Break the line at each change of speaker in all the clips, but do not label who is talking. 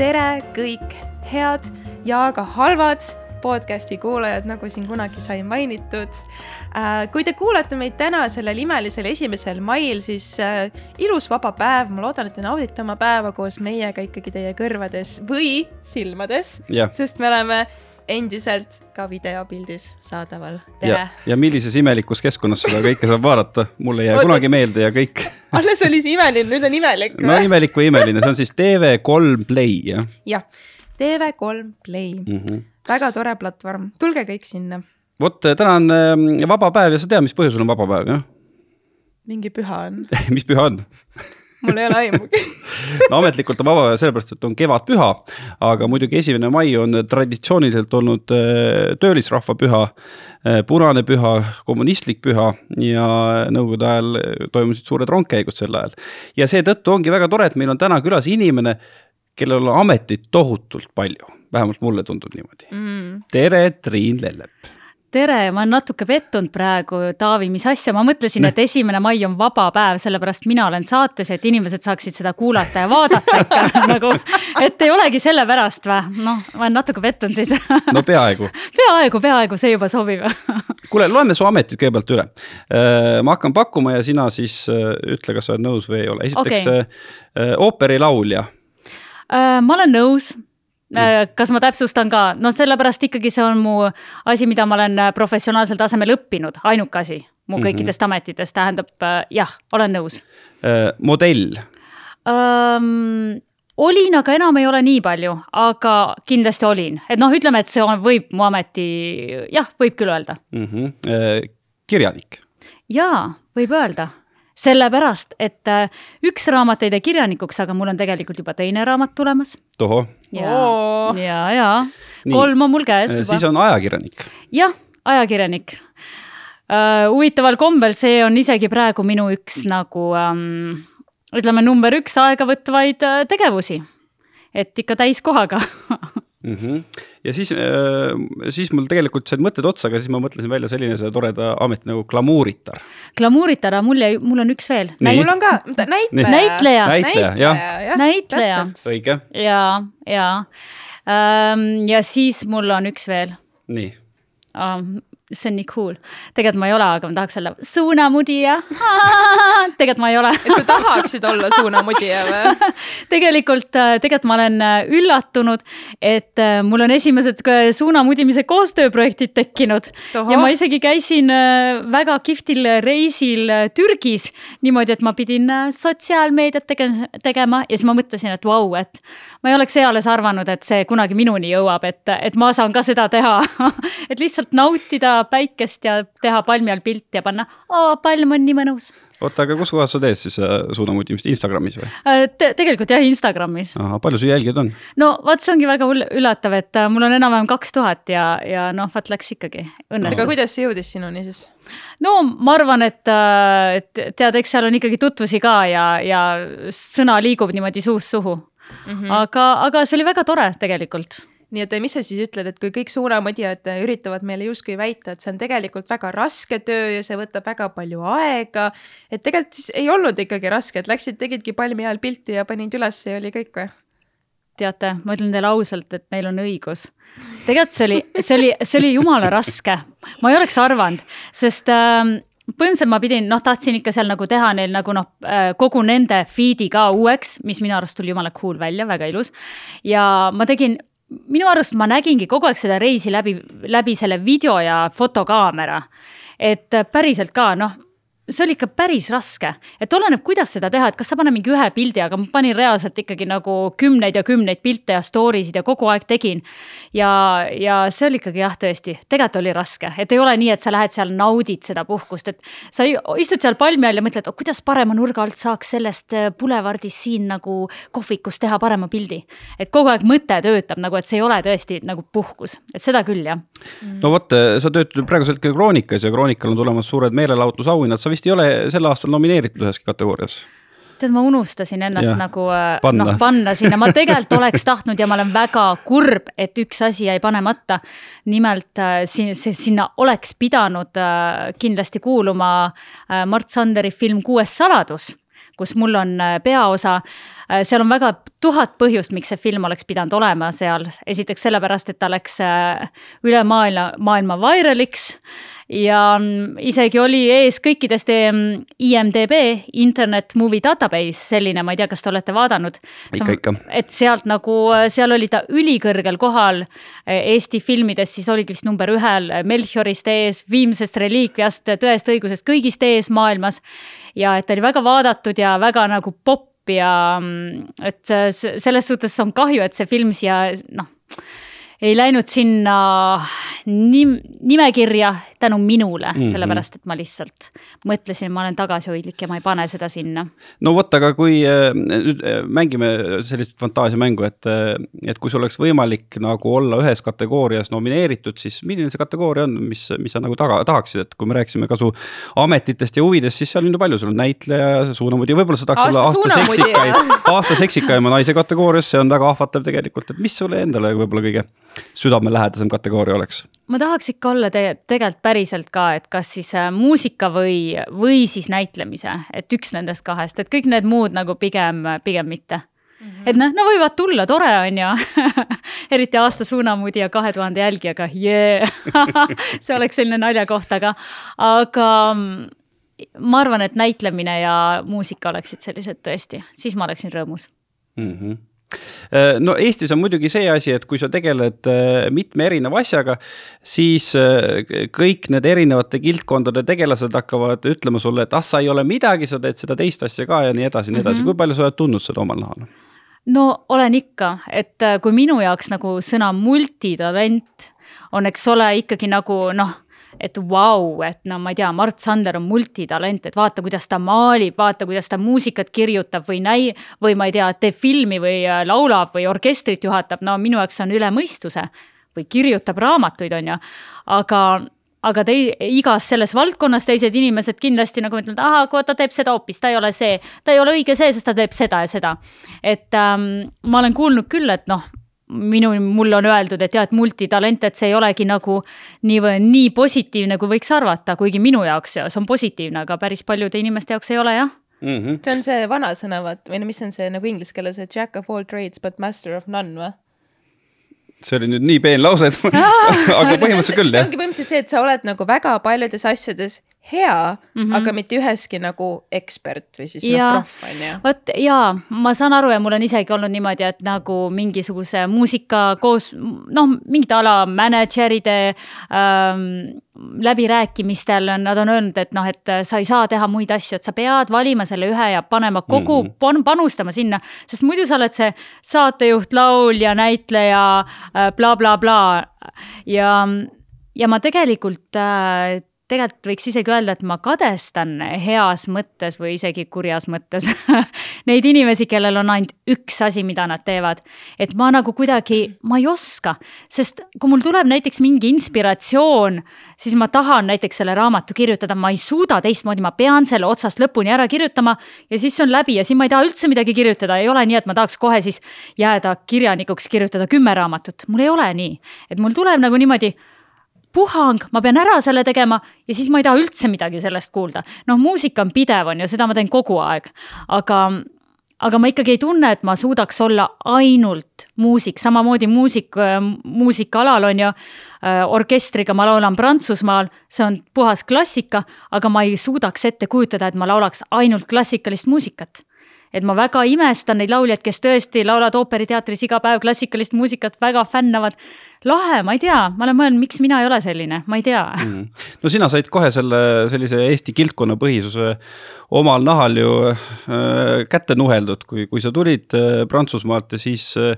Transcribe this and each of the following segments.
tere kõik head ja ka halvad podcasti kuulajad, nagu siin kunagi sai mainitud. kui te kuulate meid täna sellel imelisel esimesel mail, siis äh, ilus vaba päev, ma loodan, et te naudite oma päeva koos meiega ikkagi teie kõrvades või silmades, sest me oleme endiselt ka videopildis saadaval.
ja, ja millises imelikus keskkonnas seda kõike saab vaadata, mul ei jää kunagi meelde ja kõik.
Alles oli see imeline, nüüd on imelik.
no imelik või imeline, see on siis TV3 Play jah?
jah, TV3 Play mm, -hmm. väga tore platvorm, tulge kõik sinna.
vot täna on ähm, vaba päev ja sa tead, mis põhjusel on vaba päev, jah?
mingi püha on
mis püha on
mul ei ole aimugi.
No ametlikult on vaba päev sellepärast, et on kevadpüha, aga muidugi esimene mai on traditsiooniliselt olnud äh, töölisrahva püha, äh, punane püha, kommunistlik püha ja nõukogude ajal toimusid suured rongkäigud sel ajal. ja seetõttu ongi väga tore, et meil on täna külas inimene, kellel on ametit tohutult palju, vähemalt mulle tundub niimoodi. Mm.. tere, Triin Lellep
tere, ma olen natuke pettunud praegu, Taavi, mis asja, ma mõtlesin, et esimene mai on vaba päev, sellepärast mina olen saates, et inimesed saaksid seda kuulata ja vaadata ikka nagu, et ei olegi sellepärast või? noh, ma olen natuke pettunud siis.
no peaaegu
peaaegu, peaaegu, see juba sobib
kuule, loeme su ametid kõigepealt üle. Äh, ma hakkan pakkuma ja sina siis äh, ütle, kas sa oled nõus või ei ole. esiteks okay. Äh, ooperilaulja.
ma olen nõus kas ma täpsustan ka, no sellepärast ikkagi see on mu asi, mida ma olen äh, professionaalsel tasemel õppinud, ainuke asi mu mhm. kõikidest mm -hmm. ametitest, tähendab äh, jah, olen nõus
äh,. modell
ähm,? olin, aga enam ei ole nii palju, aga kindlasti olin, et noh, ütleme, et see on, võib mu ameti, jah, võib küll öelda
mm. -hmm. Äh, kirjanik?
jaa, võib öelda sellepärast, et äh, üks raamat ei tee kirjanikuks, aga mul on tegelikult juba teine raamat tulemas.
tohoh.
ja, ja, ja kolm on mul käes
äh, juba. siis on ajakirjanik.
jah, ajakirjanik uh,. huvitaval kombel, see on isegi praegu minu üks nagu um, ütleme, number üks aega võtvaid tegevusi. et ikka täiskohaga
mm. -hmm. ja siis äh,, siis mul tegelikult said mõtted otsa, aga siis ma mõtlesin välja selline selle toreda ameti nagu glamuuritar.
glamuuritar, aga mul jäi, mul on üks veel.
mul on ka näitleja.
näitleja,
näitleja, jah.
näitleja.
õige.
ja, ja ähm,, ja siis mul on üks veel.
nii
um, see on nii cool. tegelikult ma ei ole, aga ma tahaks olla suunamudija. Tegelikult ma ei ole.
Et sa tahaksid olla suunamudija või?
Tegelikult, äh, tegelikult ma olen äh, üllatunud, et äh, mul on esimesed suunamudimise koostööprojektid tekkinud. ja ma isegi käisin väga kihvtil reisil Türgis niimoodi, et ma pidin sotsiaalmeediat tegema, tegema ja siis ma mõtlesin, et vau, et ma ei oleks eales arvanud, et see kunagi minuni jõuab, et, et ma saan ka seda teha. Et lihtsalt nautida päikest ja teha palmi all pilti ja panna, aa, palm on nii mõnus.
oota, aga kus kohas sa teed siis äh, suunamudimist, Instagramis või
äh, Te? tegelikult jah, Instagramis.
palju su jälgijaid on?
no vot, see ongi väga üllatav, et äh, mul on enam-vähem kaks tuhat ja, ja noh, vot läks ikkagi, õnnestus.
aga kuidas see jõudis sinuni siis?
no ma arvan, et, et tead, eks seal on ikkagi tutvusi ka ja, ja sõna liigub niimoodi suust suhu mm. -hmm. aga, aga see oli väga tore tegelikult
nii et mis sa siis ütled, et kui kõik suunamõdjad üritavad meile justkui väita, et see on tegelikult väga raske töö ja see võtab väga palju aega, et tegelikult siis ei olnud ikkagi raske, et läksid, tegidki palmi all pilti ja panid üles ja oli kõik või?
teate, ma ütlen teile ausalt, et neil on õigus. tegelikult see oli, see oli, see oli jumala raske, ma ei oleks arvanud, sest äh, põhimõtteliselt ma pidin, noh, tahtsin ikka seal nagu teha neil nagu noh, äh, kogu nende feed'i ka uueks, mis minu arust tuli jumala cool välja, väga ilus. ja ma tegin minu arust ma nägingi kogu aeg seda reisi läbi, läbi selle video ja fotokaamera. et päriselt ka, noh see oli ikka päris raske, et oleneb, kuidas seda teha, et kas sa paned mingi ühe pildi, aga ma panin reaalselt ikkagi nagu kümneid ja kümneid pilte ja story sid ja kogu aeg tegin. ja, ja see oli ikkagi jah, tõesti, tegelikult oli raske, et ei ole nii, et sa lähed seal, naudid seda puhkust, et sa istud seal palmi all ja mõtled, oh, kuidas parema nurga alt saaks sellest äh, Boulevardist siin nagu kohvikus teha parema pildi. et kogu aeg mõte töötab nagu, et see ei ole tõesti nagu puhkus, et seda küll jah.
no vot, sa töötad praegusel hetkel Kroonikas ja Kroonikal on tulemas suured meelelahutusauhinnad, sa vist vist ei ole sel aastal nomineeritud üheski kategoorias
tead, ma unustasin ennast ja, nagu äh, noh, panna sinna, ma tegelikult oleks tahtnud ja ma olen väga kurb, et üks asi jäi panemata. nimelt äh, siin, sinna oleks pidanud äh, kindlasti kuuluma Mart Sanderi film Kuues saladus kus mul on peaosa. seal on väga tuhat põhjust, miks see film oleks pidanud olema seal. esiteks sellepärast, et ta läks üle maailma, maailma viral'iks ja isegi oli ees kõikidest IMDB, Internet Movie Database, selline, ma ei tea, kas te olete vaadanud.
ikka, ikka.
et sealt nagu, seal oli ta ülikõrgel kohal Eesti filmides, siis oligi vist number ühel Melchiorist ees, Viimsest reliikviast, Tõest õigusest, kõigist ees maailmas. ja et ta oli väga vaadatud ja väga nagu popp ja mm, et selles suhtes on kahju, et see film siia noh ei läinud sinna nim nimekirja tänu minule mm, -hmm. sellepärast et ma lihtsalt mõtlesin, ma olen tagasihoidlik ja ma ei pane seda sinna.
no vot, aga kui äh, nüüd äh, mängime sellist fantaasiamängu, et, äh, et kui sul oleks võimalik nagu olla ühes kategoorias nomineeritud, siis milline see kategooria on, mis, mis sa nagu taga, tahaksid, et kui me rääkisime ka su ametitest ja huvidest, siis seal on ju palju, sul on näitleja, suunamudija, võib-olla sa tahaks
aasta
olla aasta seksikaim, aasta seksikaima naise kategoorias, see on väga ahvatlev tegelikult, et mis sulle endale võib-olla kõige südamelähedasem kategooria oleks?
Ma tahaks ikka olla te tegelikult päriselt ka, et kas siis äh, muusika või, või siis näitlemise, et üks nendest kahest, et kõik need muud nagu pigem, pigem mitte mm. -hmm. et noh, no võivad tulla, tore on ju eriti aasta suunamudija kahe tuhande jälgijaga, jee see oleks selline naljakoht, aga, aga mm, ma arvan, et näitlemine ja muusika oleksid sellised tõesti, siis ma oleksin rõõmus
mm. -hmm no Eestis on muidugi see asi, et kui sa tegeled äh, mitme erineva asjaga, siis äh, kõik need erinevate kildkondade tegelased hakkavad ütlema sulle, et ah, sa ei ole midagi, sa teed seda teist asja ka ja nii edasi ja nii edasi mm, -hmm. kui palju sa oled tundnud seda omal nahal?
no olen ikka, et kui minu jaoks nagu sõna multitalent on, eks ole, ikkagi nagu noh et vau et no ma ei tea, Mart Sander on multitalent, et vaata, kuidas ta maalib, vaata, kuidas ta muusikat kirjutab või näi- või ma ei tea, teeb filmi või äh, laulab või orkestrit juhatab, no minu jaoks on üle mõistuse. või kirjutab raamatuid, on ju, aga aga tei-, igas selles valdkonnas teised inimesed kindlasti nagu ütlevad, ahah, ta teeb seda hoopis, ta ei ole see, ta ei ole õige see, sest ta teeb seda ja seda. et ähm, ma olen kuulnud küll, et noh, minu, mulle on öeldud, et jah, et multitalent, et see ei olegi nagu nii, nii positiivne, kui võiks arvata, kuigi minu jaoks see on positiivne, aga päris paljude inimeste jaoks ei ole jah
mm. -hmm. see on see vanasõna, vaat, või no mis on see nagu inglise keeles, see jack of all trades but master of none või?
see oli nüüd nii peen lause, et aga põhimõtteliselt küll,
jah. see ongi põhimõtteliselt see, et sa oled nagu väga paljudes asjades hea mm, -hmm. aga mitte üheski nagu ekspert või siis noh, ja, noh, proff on ju.
vot jaa, ma saan aru ja mul on isegi olnud niimoodi, et nagu mingisuguse muusika koos noh, mingite ala mänedžeride ähm, läbirääkimistel nad on öelnud, et noh, et sa ei saa teha muid asju, et sa pead valima selle ühe ja panema kogu mm, -hmm. panustama sinna, sest muidu sa oled see saatejuht, laulja, näitleja blablabla äh, bla, bla. ja ja ma tegelikult äh, tegelikult võiks isegi öelda, et ma kadestan heas mõttes või isegi kurjas mõttes neid inimesi, kellel on ainult üks asi, mida nad teevad. et ma nagu kuidagi, ma ei oska, sest kui mul tuleb näiteks mingi inspiratsioon, siis ma tahan näiteks selle raamatu kirjutada, ma ei suuda teistmoodi, ma pean selle otsast lõpuni ära kirjutama ja siis see on läbi ja siis ma ei taha üldse midagi kirjutada, ei ole nii, et ma tahaks kohe siis jääda kirjanikuks, kirjutada kümme raamatut, mul ei ole nii, et mul tuleb nagu niimoodi puhang, ma pean ära selle tegema ja siis ma ei taha üldse midagi sellest kuulda. noh, muusika on pidev, on ju, seda ma teen kogu aeg, aga, aga ma ikkagi ei tunne, et ma suudaks olla ainult muusik, samamoodi muusik, muusikaalal on ju. Orkestriga ma laulan Prantsusmaal, see on puhas klassika, aga ma ei suudaks ette kujutada, et ma laulaks ainult klassikalist muusikat et ma väga imestan neid lauljaid, kes tõesti laulavad ooperiteatris iga päev klassikalist muusikat, väga fännavad lahe, ma ei tea, ma olen mõelnud, miks mina ei ole selline, ma ei tea mm..
no sina said kohe selle sellise Eesti kildkonna põhisuse omal nahal ju äh, kätte nuheldud, kui, kui sa tulid äh, Prantsusmaalt ja siis äh,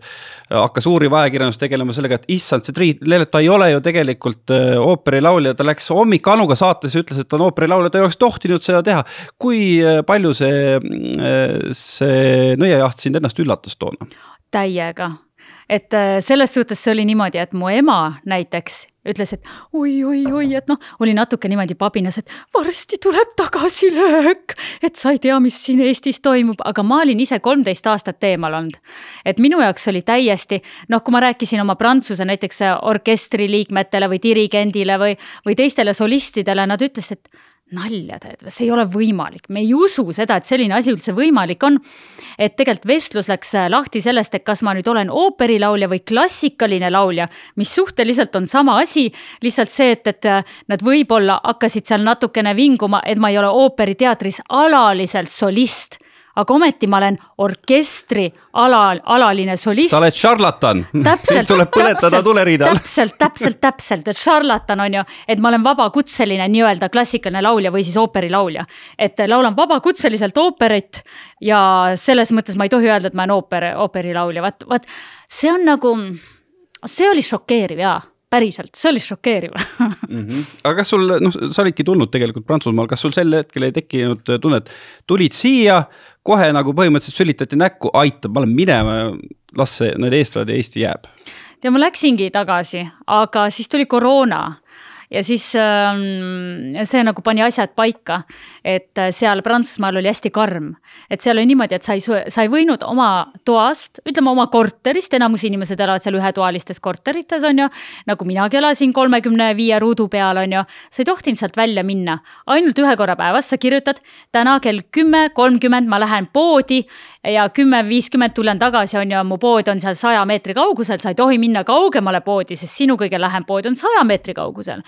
hakkas uuriv ajakirjandus tegelema sellega, et issand, see Triit Lelet, ta ei ole ju tegelikult äh, ooperilaulja, ta läks hommik Anuga saatesse ütles, et ta on ooperilaulja, ta ei oleks tohtinud seda teha. kui äh, palju see äh,, see nõiajaht sind ennast üllatas toona?
täiega et äh, selles suhtes see oli niimoodi, et mu ema näiteks ütles, et oi-oi-oi, et noh, oli natuke niimoodi pabinas, et varsti tuleb tagasilöök, et sa ei tea, mis siin Eestis toimub, aga ma olin ise kolmteist aastat eemal olnud. et minu jaoks oli täiesti noh, kui ma rääkisin oma prantsuse näiteks orkestri liikmetele või dirigendile või, või teistele solistidele, nad ütlesid, et nalja teed või, see ei ole võimalik, me ei usu seda, et selline asi üldse võimalik on. et tegelikult vestlus läks äh, lahti sellest, et kas ma nüüd olen ooperilaulja või klassikaline laulja, mis suhteliselt on sama asi, lihtsalt see, et, et äh, nad võib-olla hakkasid seal natukene vinguma, et ma ei ole ooperiteatris alaliselt solist aga ometi ma olen orkestri ala, alaline solist.
sa oled šarlatan.
sind
tuleb põletada tuleriidal.
täpselt, täpselt, täpselt, et šarlatan on ju, et ma olen vabakutseline nii-öelda klassikaline laulja või siis ooperilaulja. et laulan vabakutseliselt ooperit ja selles mõttes ma ei tohi öelda, et ma olen ooper, ooperilaulja, vaat, vaat see on nagu, see oli šokeeriv jaa päriselt, see oli šokeeriv mm.
-hmm. aga kas sul, noh, sa olidki tulnud tegelikult Prantsusmaal, kas sul sel hetkel ei tekkinud tunnet, tulid siia, kohe nagu põhimõtteliselt sülitati näkku, aitab, ma lähen minema, las see, need eestlased ja Eesti jääb?
ja ma läksingi tagasi, aga siis tuli koroona ja siis ähm, see nagu pani asjad paika, et äh, seal Prantsusmaal oli hästi karm. et seal oli niimoodi, et sa ei, sa ei võinud oma toast, ütleme oma korterist, enamus inimesed elavad seal ühetoalistes korterites, on ju, nagu minagi elasin kolmekümne viie ruudu peal, on ju, sa ei tohtinud sealt välja minna. ainult ühe korra päevas sa kirjutad, täna kell kümme kolmkümmend ma lähen poodi ja kümme viiskümmend tulen tagasi, on ju, mu pood on seal saja meetri kaugusel, sa ei tohi minna kaugemale poodi, sest sinu kõige lähem pood on saja meetri kaugusel.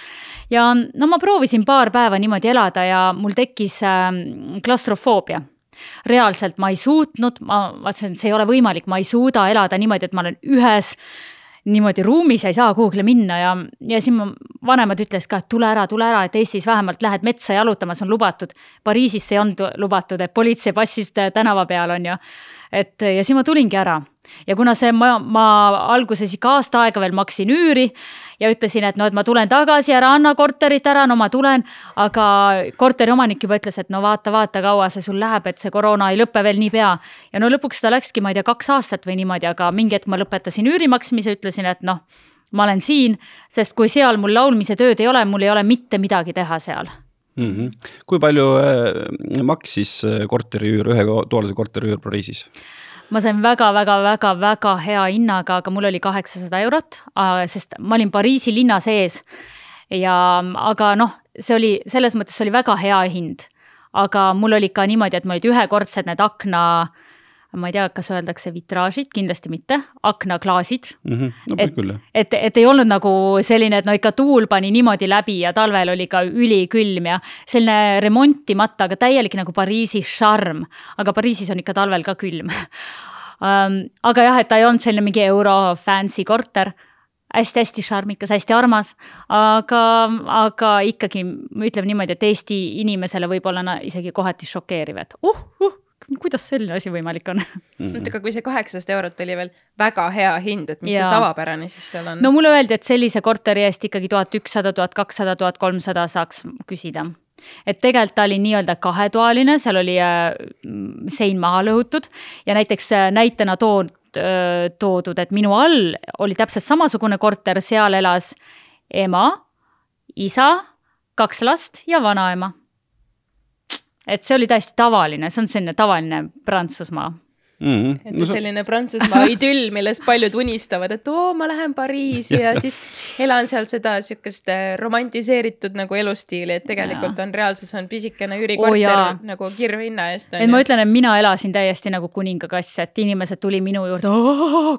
ja no ma proovisin paar päeva niimoodi elada ja mul tekkis äh, klastrofoobia reaalselt ma ei suutnud, ma vaatasin, et see ei ole võimalik, ma ei suuda elada niimoodi, et ma olen ühes niimoodi ruumis ei saa kuhugile minna ja, ja siin vanemad ütlesid ka, et tule ära, tule ära, et Eestis vähemalt lähed metsa jalutama, see on lubatud. Pariisis see ei olnud lubatud, et politsei passis tänava peal, on ju. et ja siis ma tulingi ära ja kuna see, ma, ma alguses ikka aasta aega veel maksin üüri ja ütlesin, et no, et ma tulen tagasi, ära anna korterit ära, no ma tulen. aga korteriomanik juba ütles, et no vaata, vaata, kaua see sul läheb, et see koroona ei lõpe veel niipea. ja no lõpuks ta läkski, ma ei tea, kaks aastat või niimoodi, aga mingi hetk ma lõpetasin üüri maksmise, ütlesin, et noh, ma olen siin, sest kui seal mul laulmise tööd ei ole, mul ei ole mitte midagi teha seal
mm. -hmm. kui palju äh, maksis äh, korteriüür, ühetoalise korteriüür Pariisis?
Ma sain väga-väga-väga-väga hea hinnaga, aga mul oli kaheksasada eurot, sest ma olin Pariisi linna sees. ja, aga noh, see oli selles mõttes oli väga hea hind. aga mul oli ka niimoodi, et mul olid ühekordsed need akna ma ei tea, kas öeldakse vitraažid, kindlasti mitte, aknaklaasid
mm. -hmm. no
et, et, et ei olnud nagu selline, et no ikka tuul pani niimoodi läbi ja talvel oli ka ülikülm ja selline remontimata, aga täielik nagu Pariisi šarm. aga Pariisis on ikka talvel ka külm um,. aga jah, et ta ei olnud selline mingi euro fancy korter hästi-hästi šarmikas, hästi armas, aga, aga ikkagi ütleme niimoodi, et Eesti inimesele võib-olla isegi kohati šokeeriv, et uh, uh, kuidas selline asi võimalik on
mm? -hmm. aga kui see kaheksasada eurot oli veel väga hea hind, et mis ja. see tavapärane siis seal on?
no mulle öeldi, et sellise korteri eest ikkagi tuhat ükssada, tuhat kakssada, tuhat kolmsada saaks küsida. et tegelikult ta oli nii-öelda kahetoaline, seal oli äh, sein maha lõhutud ja näiteks äh, näitena toon, äh, toodud, et minu all oli täpselt samasugune korter, seal elas ema, isa, kaks last ja vanaema et see oli täiesti tavaline, see on selline tavaline Prantsusmaa
mm. -hmm. et see selline Prantsusmaa idüll, millest paljud unistavad, et oo, ma lähen Pariisi ja siis elan seal seda sihukest äh, romantiseeritud nagu elustiili, et tegelikult on reaalsus on pisikene üürikorter oh, nagu kirvhinna eest.
et ma ütlen, et mina elasin täiesti nagu kuningakass, et inimesed tuli minu juurde,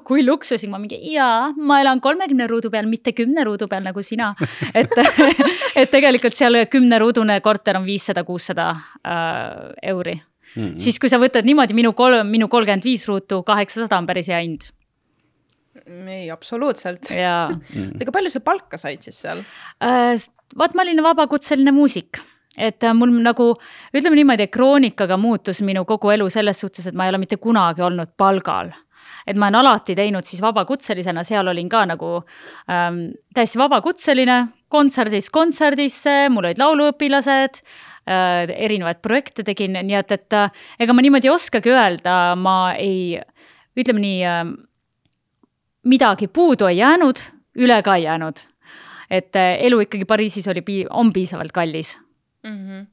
kui luksuslik, ma mingi jaa, ma elan kolmekümne ruudu peal, mitte kümne ruudu peal nagu sina. et, et tegelikult seal kümneruudune korter on viissada, kuussada äh, euri mm, -hmm. siis kui sa võtad niimoodi minu kolm, minu kolmkümmend viis ruutu, kaheksasada on päris hea hind
ei, absoluutselt.
jaa.
aga palju sa palka said siis seal
äh,? vaat ma olin vabakutseline muusik et äh, mul nagu ütleme niimoodi, et kroonikaga muutus minu kogu elu selles suhtes, et ma ei ole mitte kunagi olnud palgal. et ma olen alati teinud siis vabakutselisena, seal olin ka nagu ähm, täiesti vabakutseline, kontserdist kontserdisse, mul olid lauluõpilased Äh, erinevaid projekte tegin, nii et, et äh, ega ma niimoodi ei oskagi öelda, ma ei, ütleme nii, äh, midagi puudu ei jäänud, üle ka ei jäänud. et elu ikkagi Pariisis oli, on piisavalt kallis
mm. -hmm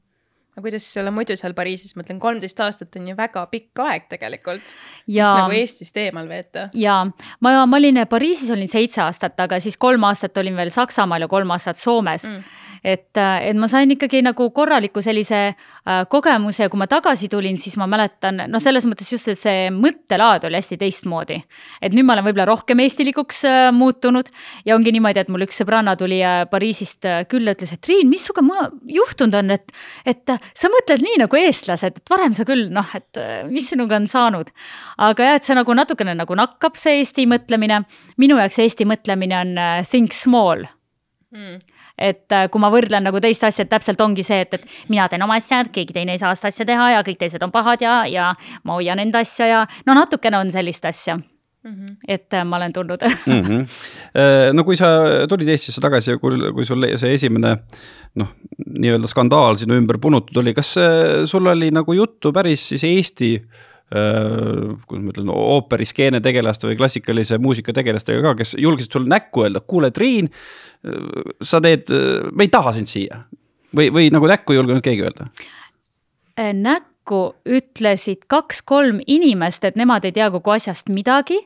aga kuidas sulle muidu seal Pariisis, ma ütlen, kolmteist aastat on ju väga pikk aeg tegelikult, mis nagu Eestist eemal veeta.
jaa, ma, ma olin Pariisis olin seitse aastat, aga siis kolm aastat olin veel Saksamaal ja kolm aastat Soomes mm.. Et, et ma sain ikkagi nagu korraliku sellise äh, kogemuse kui ma tagasi tulin, siis ma mäletan, noh, selles mõttes just, et see mõttelaad oli hästi teistmoodi. et nüüd ma olen võib-olla rohkem eestilikuks äh, muutunud ja ongi niimoodi, et mul üks sõbranna tuli äh, Pariisist äh, külla, ütles, et Triin, mis sinuga juhtunud on, et, et äh, sa mõtled nii nagu eestlased, et varem sa küll noh, et äh, mis sinuga on saanud. aga jah, et see nagu natukene nagu nakkab, see Eesti mõtlemine. minu jaoks Eesti mõtlemine on äh, think small mm et äh, kui ma võrdlen nagu teist asja, et täpselt ongi see, et, et mina teen oma asja, et keegi teine ei saa seda asja teha ja kõik teised on pahad ja, ja ma hoian enda asja ja no natukene on sellist asja Mm -hmm. et äh, ma olen tundnud
mm. -hmm. no kui sa tulid Eestisse tagasi ja kui, kui sul see esimene noh, nii-öelda skandaal sinu ümber punutud oli, kas sul oli nagu juttu päris siis Eesti kuidas ma ütlen, ooperiskeene tegelaste või klassikalise muusika tegelastega ka, kes julgesid sulle näkku öelda, kuule, Triin, sa teed, me ei taha sind siia või, või nagu näkku ei julgenud keegi öelda?
Äh, näkku ütlesid kaks-kolm inimest, et nemad ei tea kogu asjast midagi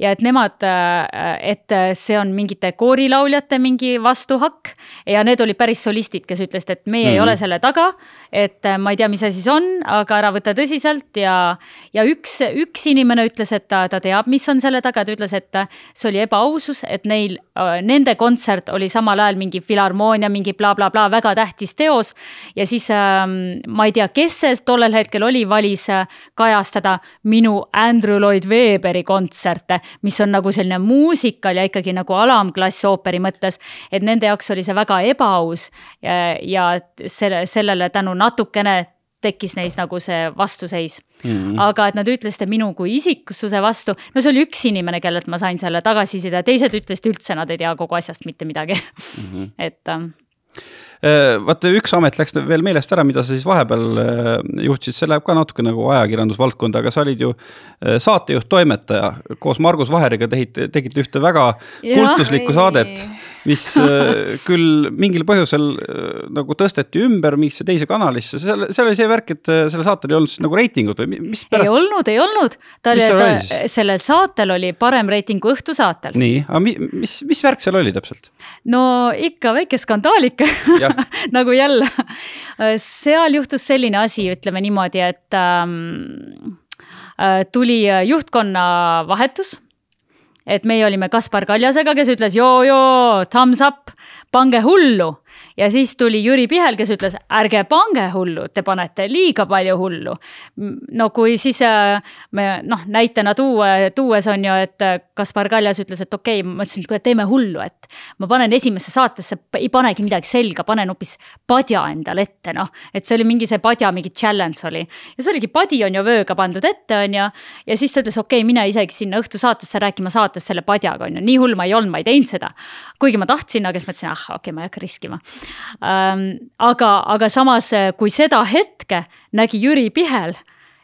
ja et nemad, äh, et see on mingite koorilauljate mingi vastuhakk ja need olid päris solistid, kes ütlesid, et meie mm -hmm. ei mhm. ole selle taga. et äh, ma ei tea, mis asi see on, aga ära võta tõsiselt ja, ja üks, üks inimene ütles, et ta, ta teab, mis on selle taga, ta ütles, et see oli ebaausus, et neil, äh, nende kontsert oli samal ajal mingi filharmoonia, mingi blablabla bla, bla, väga tähtis teos. ja siis ähm, ma ei tea, kes see tollel hetkel oli, valis kajastada minu Andrew Lloyd Weberi kontserte mis on nagu selline muusikal ja ikkagi nagu alamklass ooperi mõttes. et nende jaoks oli see väga ebaaus ja, ja selle, sellele tänu natukene tekkis neis nagu see vastuseis mm. -hmm. aga et nad ütlesid, minu kui isiksuse vastu, no see oli üks inimene, kellelt ma sain selle tagasiside, teised ütlesid üldse, nad ei tea kogu asjast mitte midagi mm. -hmm. et
Äh, vaata, üks amet läks veel meelest ära, mida sa siis vahepeal äh, juhtisid, see läheb ka natuke nagu ajakirjandusvaldkonda, aga sa olid ju äh, saatejuht, toimetaja. koos Margus Vaheriga tegite, tegite ühte väga ja. kultuslikku saadet, mis küll mingil põhjusel nagu tõsteti ümber mingisse teise kanalisse, seal, seal oli see värk, et sellel saatel ei olnud nagu reitingut või mis pärast?
ei olnud, ei olnud. ta oli, ta, sellel saatel oli parem reiting kui Õhtusaatel.
nii, aga mis, mis värk seal oli täpselt?
no ikka väike skandaal ikka nagu jälle, seal juhtus selline asi, ütleme niimoodi, et ähm, äh, tuli juhtkonna vahetus et meie olime Kaspar Kaljasega, kes ütles joo-joo, thumbs up, pange hullu ja siis tuli Jüri Pihel, kes ütles, ärge pange hullu, te panete liiga palju hullu. no kui siis äh, me noh, näitena tuua, tuues on ju, et äh, Kaspar Kaljas ütles, et okei okay,, ma ütlesin, et kuule, teeme hullu, et ma panen esimesse saatesse, ei panegi midagi selga, panen hoopis padja endale ette, noh. et see oli mingi see padja mingi challenge oli ja see oligi, padi on ju vööga pandud ette, on ju. ja siis ta ütles, okei okay,, mine isegi sinna õhtusaatesse rääkima saates selle padjaga, on ju, nii hull ma ei olnud, ma ei teinud seda. kuigi ma tahtsin, aga siis mõtlesin, ah okei okay,, ma ei hakka riskima. Aga, aga samas, kui seda hetke nägi Jüri Pihel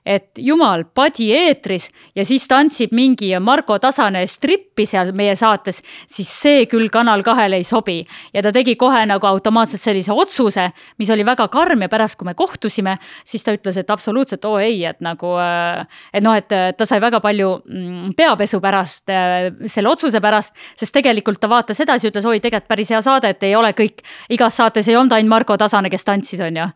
et jumal, padi eetris ja siis tantsib mingi Margo Tasane strippi seal meie saates, siis see küll Kanal kahele ei sobi. ja ta tegi kohe nagu automaatselt sellise otsuse, mis oli väga karm ja pärast, kui me kohtusime, siis ta ütles, et absoluutselt oo ei, et nagu, äh, et noh, et ta sai väga palju mm, peapesu pärast, äh, selle otsuse pärast, sest tegelikult ta vaatas edasi, ütles oi, tegelikult päris hea saade, et ei ole kõik, igas saates ei olnud ainult Margo Tasane, kes tantsis, on ju.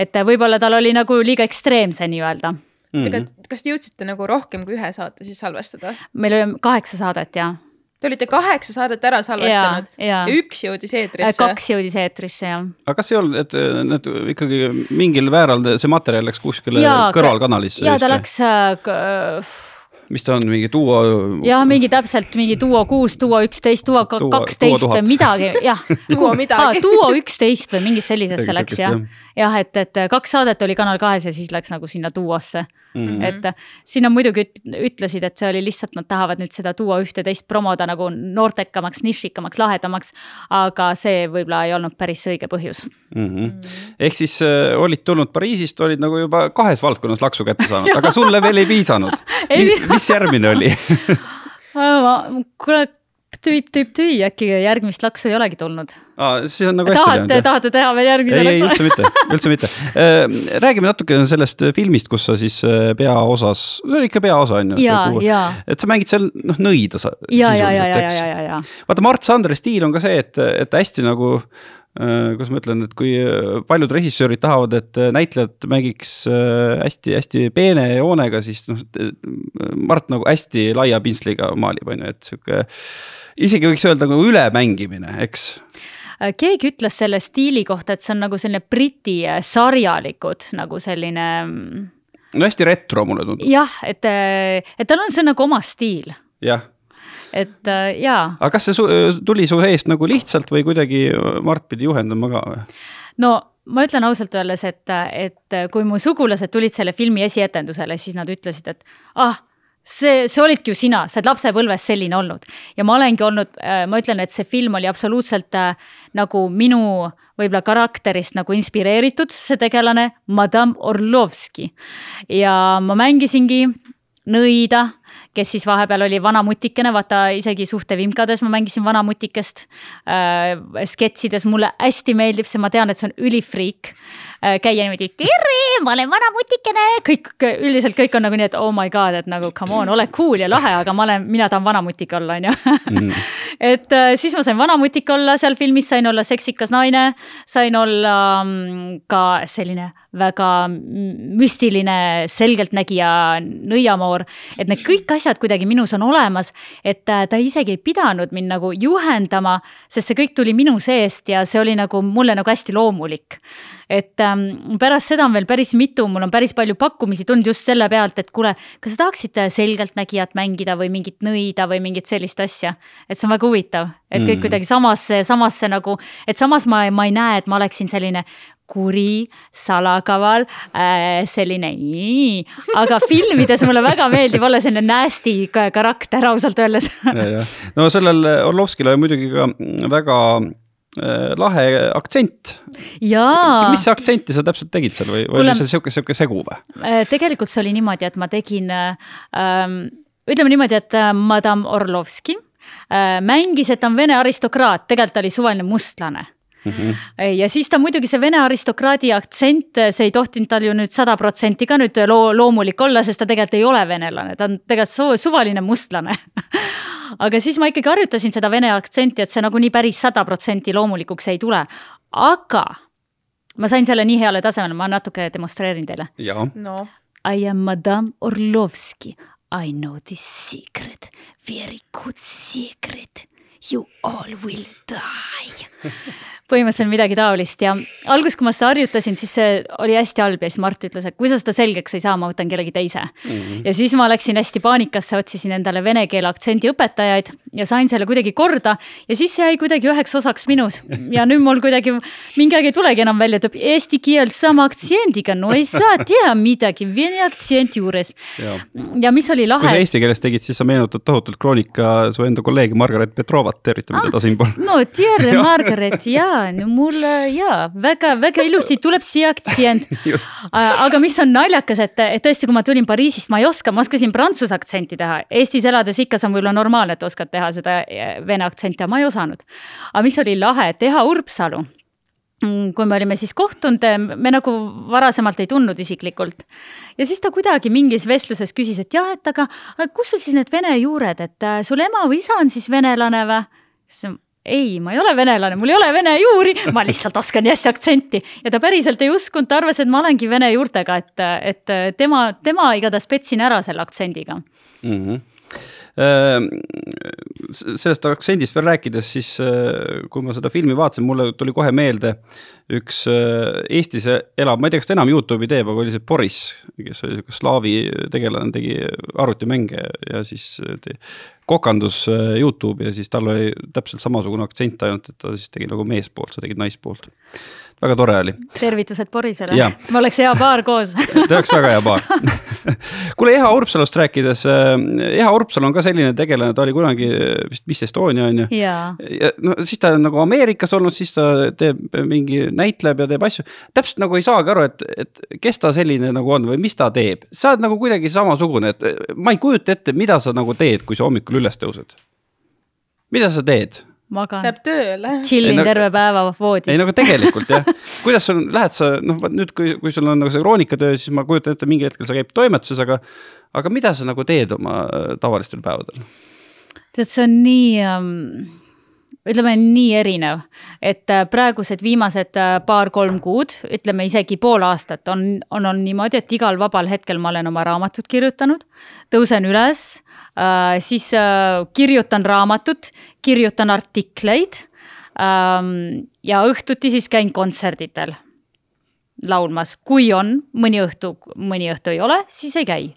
et võib-olla tal oli nagu liiga ekstreemse nii-öelda
mm. -hmm. kas te jõudsite nagu rohkem kui ühe saate siis salvestada?
meil oli kaheksa saadet ja.
Te olite kaheksa saadet ära salvestanud ja, ja. ja üks jõudis eetrisse?
kaks jõudis eetrisse, jah.
aga kas ei olnud, et need ikkagi mingil määral see materjal läks kuskile ja, kõrvalkanalisse?
ja ta läks äh,
mis ta on, mingi duo?
jah, mingi täpselt mingi duo kuus, duo üksteist, duo kaksteist või midagi, jah.
duo midagi.
duo üksteist või mingi sellisesse läks jah. jah, et, et kaks saadet oli Kanal kahes ja siis läks nagu sinna duosse mm. -hmm. et siin on muidugi ütlesid, et see oli lihtsalt, nad tahavad nüüd seda duo ühte-teist promoda nagu noortekamaks, nišikamaks, lahedamaks. aga see võib-olla ei olnud päris õige põhjus
mm. -hmm. ehk siis äh, olid tulnud Pariisist, olid nagu juba kahes valdkonnas laksu kätte saanud, aga sulle veel ei piisanud mis, mis järgmine oli
kuule tüüp, tüüp, tüü, äkki järgmist laksu ei olegi tulnud
aa, siis on nagu hästi
tahate, tahate teha veel järgmise
laksu? ei, ei üldse mitte, üldse mitte. Äh, räägime natuke sellest filmist, kus sa siis äh, peaosas, see oli ikka peaosa on
ju.
et sa mängid seal noh nõida.
ja, ja, ja, ja, ja, ja, ja.
vaata Mart Sandre stiil on ka see, et, et hästi nagu kuidas ma ütlen, et kui paljud režissöörid tahavad, et näitlejad mängiks hästi-hästi peene joonega, siis noh, Mart nagu hästi laia pintsliga maalib, on ju, et sihuke. Isegi võiks öelda nagu ülemängimine, eks
keegi ütles selle stiili kohta, et see on nagu selline briti sarjalikud nagu selline. Mm,
no hästi retro mulle tundub.
jah, et, et tal on see nagu oma stiil.
jah
et äh, jaa.
aga kas see tuli su eest nagu lihtsalt või kuidagi Mart pidi juhendama ka või?
no ma ütlen ausalt öeldes, et, et kui mu sugulased tulid selle filmi esietendusele, siis nad ütlesid, et ah, see, see olidki ju sina, sa oled lapsepõlves selline olnud. ja ma olengi olnud, äh, ma ütlen, et see film oli absoluutselt äh, nagu minu võib-olla karakterist nagu inspireeritud, see tegelane, Madame Orlovski. ja ma mängisingi nõida kes siis vahepeal oli vana mutikene, vaata isegi suhtevimkades ma mängisin vana mutikest äh,. sketšides mulle hästi meeldib see, ma tean, et see on ülifriik äh,. käia niimoodi, tere, ma olen vana mutikene, kõik, üldiselt kõik on nagu nii, et oh my god, et nagu come on, ole cool ja lahe, aga ma olen, mina tahan vana mutik olla, on ju. Mm. et äh, siis ma sain vana mutik olla seal filmis, sain olla seksikas naine, sain olla um, ka selline väga müstiline selgeltnägija nõiamoor, et need kõik asjad kuidagi minus on olemas, et äh, ta isegi ei pidanud mind nagu juhendama, sest see kõik tuli minu seest ja see oli nagu mulle nagu hästi loomulik et ähm, pärast seda on veel päris mitu, mul on päris palju pakkumisi tulnud just selle pealt, et kuule, kas sa tahaksid selgeltnägijat mängida või mingit nõida või mingit sellist asja. et see on väga huvitav, et kõik mm. kuidagi samasse, samasse nagu, et samas ma, ma ei näe, et ma oleksin selline kuri, salakaval äh,, selline nii, aga filmides mulle väga meeldib olla selline nasty karakter ausalt öeldes.
no sellel Orlovskil oli muidugi ka väga Äh, lahe aktsent. mis aktsenti sa täpselt tegid seal või, või oli see sihuke, sihuke segu või?
Äh, tegelikult see oli niimoodi, et ma tegin ähm,, ütleme niimoodi, et äh, Madame Orlovski äh, mängis, et ta on vene aristokraat, tegelikult ta oli suvaline mustlane Mm -hmm. ja siis ta muidugi see vene aristokraadi aktsent, see ei tohtinud tal ju nüüd sada protsenti ka nüüd loo, loomulik olla, sest ta tegelikult ei ole venelane, ta on tegelikult suvaline mustlane aga siis ma ikkagi harjutasin seda vene aktsenti, et see nagunii päris sada protsenti loomulikuks ei tule. aga ma sain selle nii heale tasemele, ma natuke demonstreerin teile.
No.
I am Madame Orlovski. I know this secret, very good secret. You all will die põhimõtteliselt midagi taolist ja alguses, kui ma seda harjutasin, siis see oli hästi halb ja siis Mart ütles, et kui sa seda selgeks ei saa, ma võtan kellegi teise mm. -hmm. ja siis ma läksin hästi paanikasse, otsisin endale vene keele aktsendi õpetajaid ja sain selle kuidagi korda ja siis see jäi kuidagi üheks osaks minus ja nüüd mul kuidagi mingi aeg ei tulegi enam välja, et eesti keel sama aktsiendiga, no ei saa teha midagi vene aktsenti juures. ja mis oli lahe.
kui sa eesti keeles tegid, siis sa meenutad tohutult Kroonika su enda kolleegi Margaret Petrovat, tervitame ah, teda siinpool.
no tere, Margaret ja mul jaa, väga-väga ilusti tuleb see aktsent aga mis on naljakas, et, et tõesti, kui ma tulin Pariisist, ma ei oska, ma oskasin prantsuse aktsenti teha. Eestis elades ikka see on võib-olla normaalne, et oskad teha seda eh, vene aktsenti, aga ma ei osanud. aga mis oli lahe, Teha Urpsalu kui me olime siis kohtunud, me nagu varasemalt ei tundnud isiklikult. ja siis ta kuidagi mingis vestluses küsis, et jah, et aga kus sul siis need vene juured, et äh, sul ema või isa on siis venelane või? siis ei, ma ei ole venelane, mul ei ole vene juuri, ma lihtsalt oskan nii hästi aktsenti. ja ta päriselt ei uskunud, ta arvas, et ma olengi vene juurtega, et, et tema, tema igatahes petsin ära selle aktsendiga mm.
-hmm sellest aktsendist veel rääkides, siis äh, kui ma seda filmi vaatasin, mulle tuli kohe meelde üks äh, Eestis elav, ma ei tea, kas ta enam Youtube'i teeb, aga oli see Boris, kes oli sihuke slaavi tegelane, tegi arvutimänge ja siis kokandus äh, Youtube'i ja siis tal oli täpselt samasugune aktsent, ainult et ta siis tegi nagu meespoolt, sa tegid naispoolt väga tore oli.
tervitused Borisele, me oleks hea paar koos
oleks väga hea paar kuule, Eha Urpsalust rääkides, äh, Eha Urpsalu on ka selline tegelane, ta oli kunagi vist Miss Estonia on ju. ja no siis ta on nagu Ameerikas olnud, siis ta teeb mingi, näitleb ja teeb asju. täpselt nagu ei saagi aru, et, et kes ta selline nagu on või mis ta teeb, sa oled nagu kuidagi samasugune, et ma ei kujuta ette, mida sa nagu teed, kui sa hommikul üles tõused. mida sa teed?
Magan.
Läheb tööle.
chillin no, terve päeva voodis.
ei nagu tegelikult jah, kuidas sul lähed sa noh, nüüd, kui, kui sul on nagu see kroonikatöö, siis ma kujutan ette, mingi hetkel sa käid toimetuses, aga. aga mida sa nagu teed oma äh, tavalistel päevadel?
tead, see on nii um, ütleme nii erinev, et äh, praegused viimased äh, paar-kolm kuud, ütleme isegi pool aastat on, on, on niimoodi, et igal vabal hetkel ma olen oma raamatut kirjutanud, tõusen üles äh,, siis kirjutan raamatut, kirjutan artikleid ähm, ja õhtuti siis käin kontserditel laulmas, kui on mõni õhtu, mõni õhtu ei ole, siis ei käi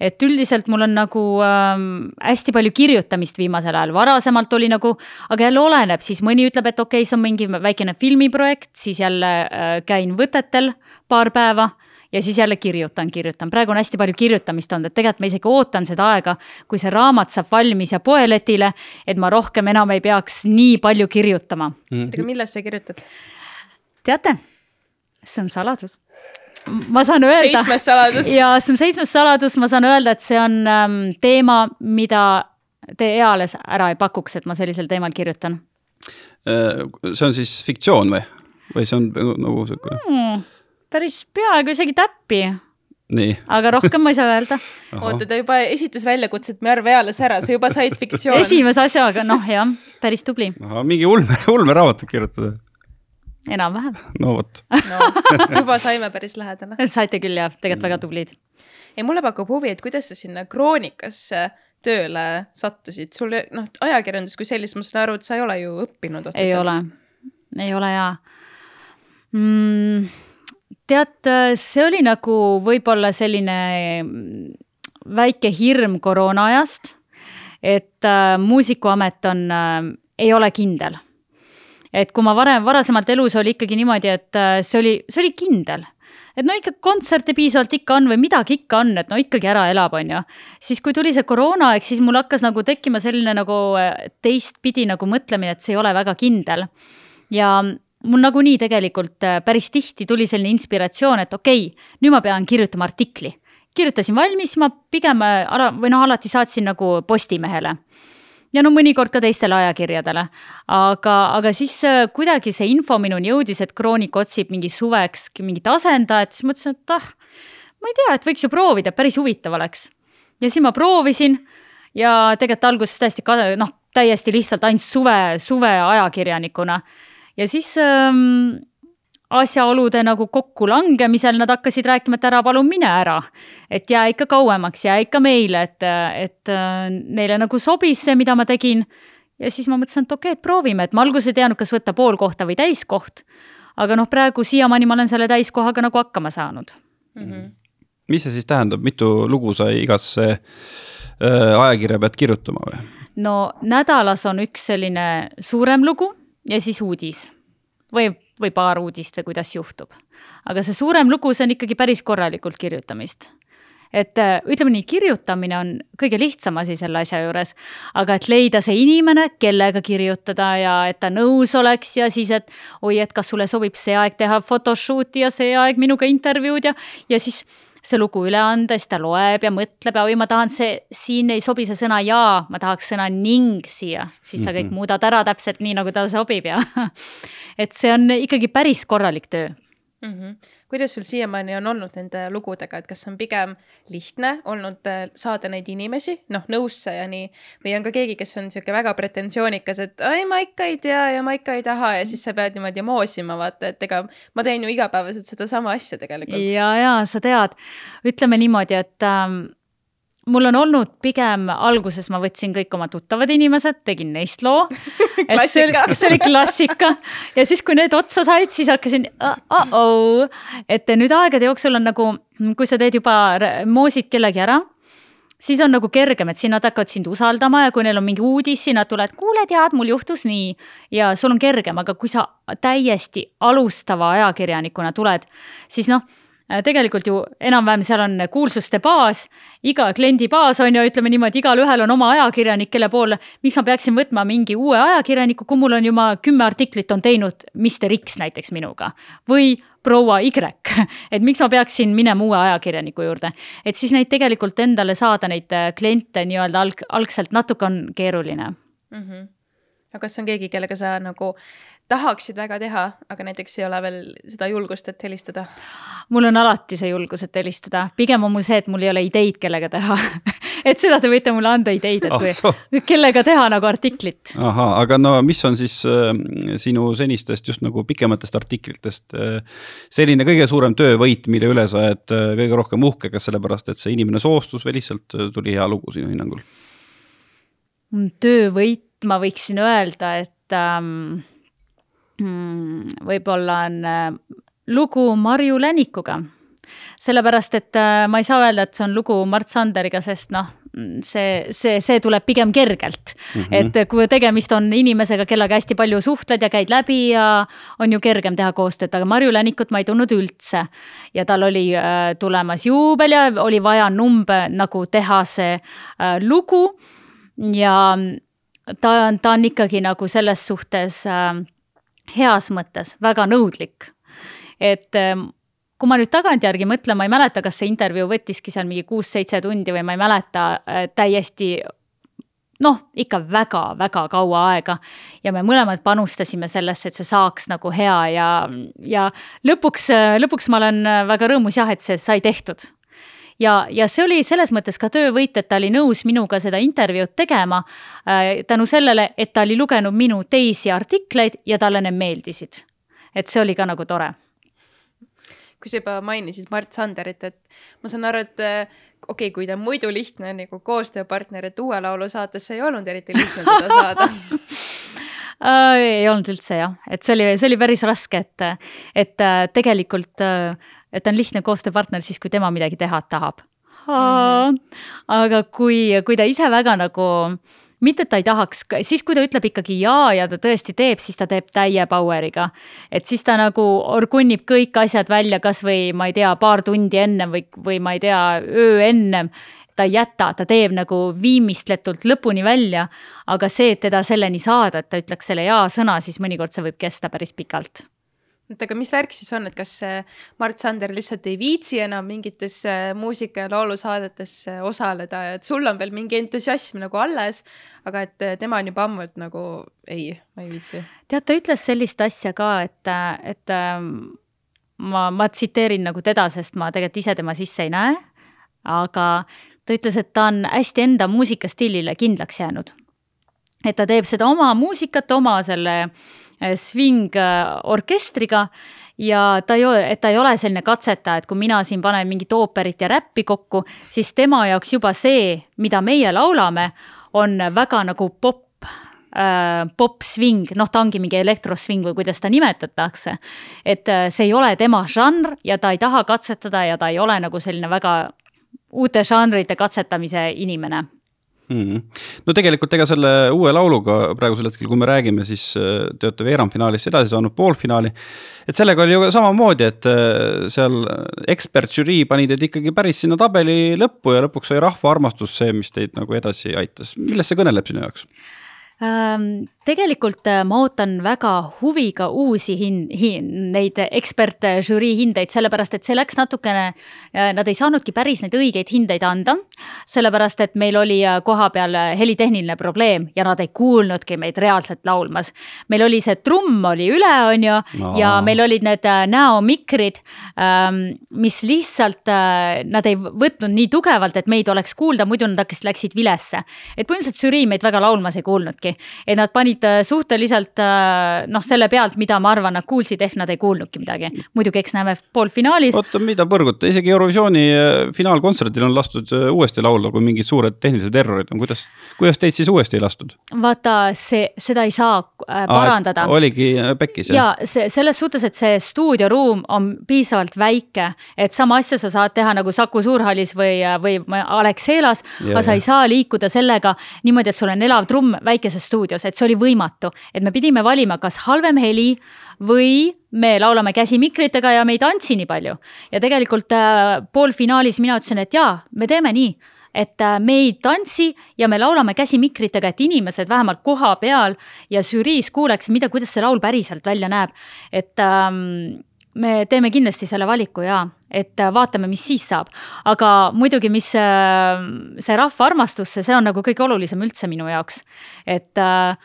et üldiselt mul on nagu ähm, hästi palju kirjutamist viimasel ajal, varasemalt oli nagu, aga jälle oleneb, siis mõni ütleb, et okei okay,, see on mingi väikene filmiprojekt, siis jälle äh, käin võtetel paar päeva ja siis jälle kirjutan, kirjutan, praegu on hästi palju kirjutamist olnud, et tegelikult ma isegi ootan seda aega, kui see raamat saab valmis ja poeletile, et ma rohkem enam ei peaks nii palju kirjutama.
Mm.. aga millest sa kirjutad?
teate, see on saladus ma saan öelda.
seitsmes saladus.
ja see on seitsmes saladus, ma saan öelda, et see on ähm, teema, mida te eales ära ei pakuks, et ma sellisel teemal kirjutan.
Äh, see on siis fiktsioon või, või see on nagu sihuke
hmm,? päris peaaegu isegi täppi.
nii.
aga rohkem ma ei saa öelda.
oota, ta juba esitas väljakutset, me arva eales ära, sa juba said fiktsioon.
esimese asjaga, noh jah, päris tubli.
mingi ulme, ulmeraamatut kirjutada
enam-vähem.
no vot
no, juba saime päris lähedale.
saite küll jah, tegelikult mm. väga tublid.
ja mulle pakub huvi, et kuidas sa sinna kroonikasse tööle sattusid, sul noh, ajakirjandus kui sellist, ma saan aru, et sa ei ole ju õppinud otseselt.
ei ole, ei ole jaa mm,. tead, see oli nagu võib-olla selline väike hirm koroona ajast, et äh, muusikuamet on äh,, ei ole kindel et kui ma varem, varasemalt elus oli ikkagi niimoodi, et äh, see oli, see oli kindel et no ikka kontserte piisavalt ikka on või midagi ikka on, et no ikkagi ära elab, on ju. siis, kui tuli see koroonaaeg, siis mul hakkas nagu tekkima selline nagu äh, teistpidi nagu mõtlemine, et see ei ole väga kindel. ja mul nagunii tegelikult äh, päris tihti tuli selline inspiratsioon, et okei okay,, nüüd ma pean kirjutama artikli. kirjutasin valmis, ma pigem ala, või noh, alati saatsin nagu Postimehele ja no mõnikord ka teistele ajakirjadele. aga, aga siis äh, kuidagi see info minuni jõudis, et Kroonik otsib mingi suveks mingit asendajat, siis mõtlesin, et ah, ma ei tea, et võiks ju proovida, päris huvitav oleks. ja siis ma proovisin ja tegelikult alguses täiesti noh, täiesti lihtsalt ainult suve, suve ajakirjanikuna. ja siis ähm, asjaolude nagu kokkulangemisel nad hakkasid rääkima, et ära palun mine ära. et jää ikka kauemaks, jää ikka meile, et, et äh, neile nagu sobis see, mida ma tegin. ja siis ma mõtlesin, et okei okay,, et proovime, et ma alguses ei teadnud, kas võtta pool kohta või täiskoht. aga noh, praegu siiamaani ma olen selle täiskohaga nagu hakkama saanud mm.
-hmm. mis see siis tähendab, mitu lugu sa igasse äh, ajakirja pead kirjutama või?
no nädalas on üks selline suurem lugu ja siis uudis või või paar uudist või kuidas juhtub. aga see suurem lugu, see on ikkagi päris korralikult kirjutamist. et äh, ütleme nii, kirjutamine on kõige lihtsam asi selle asja juures, aga et leida see inimene, kellega kirjutada ja et ta nõus oleks ja siis, et oi, et kas sulle sobib see aeg teha photoshoot'i ja see aeg minuga intervjuud ja, ja siis see lugu üle anda, siis ta loeb ja mõtleb ja oi, ma tahan see, siin ei sobi see sõna ja, ma tahaks sõna ning siia, siis sa kõik mhm. muudad ära täpselt nii, nagu talle sobib ja et see on ikkagi päris korralik töö
mm. -hmm. Kuidas sul siiamaani on olnud nende lugudega, et kas on pigem lihtne olnud äh, saada neid inimesi, noh, nõusse ja nii, või on ka keegi, kes on sihuke väga pretensioonikas, et ai, ma ikka ei tea ja ma ikka ei taha ja siis sa pead niimoodi moosima, vaata, et ega ma teen ju igapäevaselt sedasama asja tegelikult.
ja, ja sa tead, ütleme niimoodi, et ähm, mul on olnud pigem alguses ma võtsin kõik oma tuttavad inimesed, tegin neist loo see oli, see oli klassika ja siis, kui need otsa said, siis hakkasin uh, uh -oh. et nüüd aegade jooksul on nagu, kui sa teed juba, moosid kellegi ära siis on nagu kergem, et siis nad hakkavad sind usaldama ja kui neil on mingi uudis, siis nad tulevad, kuule, tead, mul juhtus nii. ja sul on kergem, aga kui sa täiesti alustava ajakirjanikuna tuled, siis noh tegelikult ju enam-vähem seal on kuulsuste baas, iga kliendi baas on ju, ütleme niimoodi, igalühel on oma ajakirjanik, kelle poole, miks ma peaksin võtma mingi uue ajakirjaniku, kui mul on juba kümme artiklit on teinud Mr X näiteks minuga või proua Y, et miks ma peaksin minema uue ajakirjaniku juurde, et siis neid tegelikult endale saada, neid äh, kliente nii-öelda alg-, algselt natuke on keeruline mm.
-hmm. aga kas on keegi, kellega sa nagu tahaksid väga teha, aga näiteks ei ole veel seda julgust, et helistada?
mul on alati see julgus, et helistada, pigem on mul see, et mul ei ole ideid, kellega teha et seda te võite mulle anda ideid, et
Ah,
kui
soo.
kellega teha nagu artiklit.
ahah, aga no mis on siis äh, sinu senistest just nagu pikematest artiklitest äh, selline kõige suurem töövõit, mille üle sa oled äh, kõige rohkem uhke, kas sellepärast, et see inimene soostus või lihtsalt äh, tuli hea lugu sinu hinnangul?
töövõit, ma võiksin öelda, et ähm, mm, võib-olla on äh, lugu Marju Länikuga. sellepärast, et äh, ma ei saa öelda, et see on lugu Mart Sanderiga, sest noh, see, see, see tuleb pigem kergelt mm. -hmm. et kui tegemist on inimesega, kellega hästi palju suhtled ja käid läbi ja on ju kergem teha koostööd, aga Marju Länikut ma ei tundnud üldse. ja tal oli äh, tulemas juubel ja oli vaja number nagu teha see äh, lugu ja ta on, ta on ikkagi nagu selles suhtes äh, heas mõttes väga nõudlik. et äh, kui ma nüüd tagantjärgi mõtlen, ma ei mäleta, kas see intervjuu võttiski seal mingi kuus-seitse tundi või ma ei mäleta äh, täiesti noh, ikka väga-väga kaua aega ja me mõlemad panustasime sellesse, et see saaks nagu hea ja, ja lõpuks, lõpuks ma olen väga rõõmus jah, et see sai tehtud ja, ja see oli selles mõttes ka töövõit, et ta oli nõus minuga seda intervjuud tegema äh, tänu sellele, et ta oli lugenud minu teisi artikleid ja talle need meeldisid. et see oli ka nagu tore.
kui sa juba mainisid Mart Sanderit, et ma saan aru, et äh, okei okay,, kui ta on muidu lihtne nagu koostööpartner, et Uue Laulu saatesse ei olnud eriti lihtne teda saada
ei olnud üldse jah, et see oli, see oli päris raske, et, et äh, tegelikult, et ta on lihtne koostööpartner siis, kui tema midagi teha tahab. -hmm. aga kui, kui ta ise väga nagu mitte, et ta ei tahaks, siis kui ta ütleb ikkagi jaa ja ta tõesti teeb, siis ta teeb täie power'iga. et siis ta nagu orgunnib kõik asjad välja, kasvõi ma ei tea, paar tundi ennem või, või ma ei tea, öö ennem ta ei jäta, ta teeb nagu viimistletult lõpuni välja. aga see, et teda selleni saada, et ta ütleks selle jaa-sõna, siis mõnikord see võib kesta päris pikalt
et aga mis värk siis on, et kas Mart Sander lihtsalt ei viitsi enam mingites muusika- ja laulusaadetes osaleda ja et sul on veel mingi entusiasm nagu alles, aga et tema on juba ammu, et nagu ei, ma ei viitsi.
tead, ta ütles sellist asja ka, et, et ähm, ma, ma tsiteerin nagu teda, sest ma tegelikult ise tema sisse ei näe, aga ta ütles, et ta on hästi enda muusikastiilile kindlaks jäänud. et ta teeb seda oma muusikat, oma selle swing-orkestriga ja ta ei ole, et ta ei ole selline katsetaja, et kui mina siin panen mingit ooperit ja räppi kokku, siis tema jaoks juba see, mida meie laulame, on väga nagu popp äh, pop-swing, noh, ta ongi mingi elektroswing või kuidas ta nimetatakse. et see ei ole tema žanr ja ta ei taha katsetada ja ta ei ole nagu selline väga uute žanrite katsetamise inimene
mm. -hmm. no tegelikult ega selle uue lauluga praegusel hetkel, kui me räägime, siis te olete veerandfinaalist edasi saanud poolfinaali. et sellega oli ju samamoodi, et seal ekspertžürii pani teid ikkagi päris sinna tabeli lõppu ja lõpuks sai rahva armastus see, mis teid nagu edasi aitas. millest see kõneleb sinu jaoks?
Tegelikult ma ootan väga huviga uusi hin-, hin-, neid ekspertžürii hindeid, sellepärast et see läks natukene, nad ei saanudki päris neid õigeid hindeid anda. sellepärast, et meil oli kohapeal helitehniline probleem ja nad ei kuulnudki meid reaalselt laulmas. meil oli see trumm oli üle, on ju no., ja meil olid need näomikrid, mis lihtsalt, nad ei võtnud nii tugevalt, et meid oleks kuulda, muidu nad hakkasid, läksid vilesse. et põhimõtteliselt žürii meid väga laulmas ei kuulnudki et nad panid äh, suhteliselt äh, noh, selle pealt, mida ma arvan, nad kuulsid, ehk nad ei kuulnudki midagi. muidugi, eks näeme poolfinaalis.
oota, mida põrguta, isegi Eurovisiooni äh, finaalkontserdil on lastud uuesti laulda, kui mingid suured tehnilised errorid on, kuidas, kuidas teid siis uuesti ei lastud?
vaata, see, seda ei saa parandada.
oligi pekkis, jah?
ja see selles suhtes, et see stuudioruum on piisavalt väike, et sama asja sa saad teha nagu Saku Suurhallis või, või Alexelas, aga sa ei saa liikuda sellega niimoodi, et sul on elav trumm väikeses stuudios, et see oli võimatu, et me pidime valima, kas halvem heli või me laulame käsi mikritega ja me ei tantsi nii palju. ja tegelikult äh, poolfinaalis mina ütlesin, et jaa, me teeme nii et äh, me ei tantsi ja me laulame käsi mikritega, et inimesed vähemalt koha peal ja žüriis kuuleks, mida, kuidas see laul päriselt välja näeb. et ähm, me teeme kindlasti selle valiku ja, et äh, vaatame, mis siis saab. aga muidugi, mis äh, see rahva armastus, see on nagu kõige olulisem üldse minu jaoks, et äh,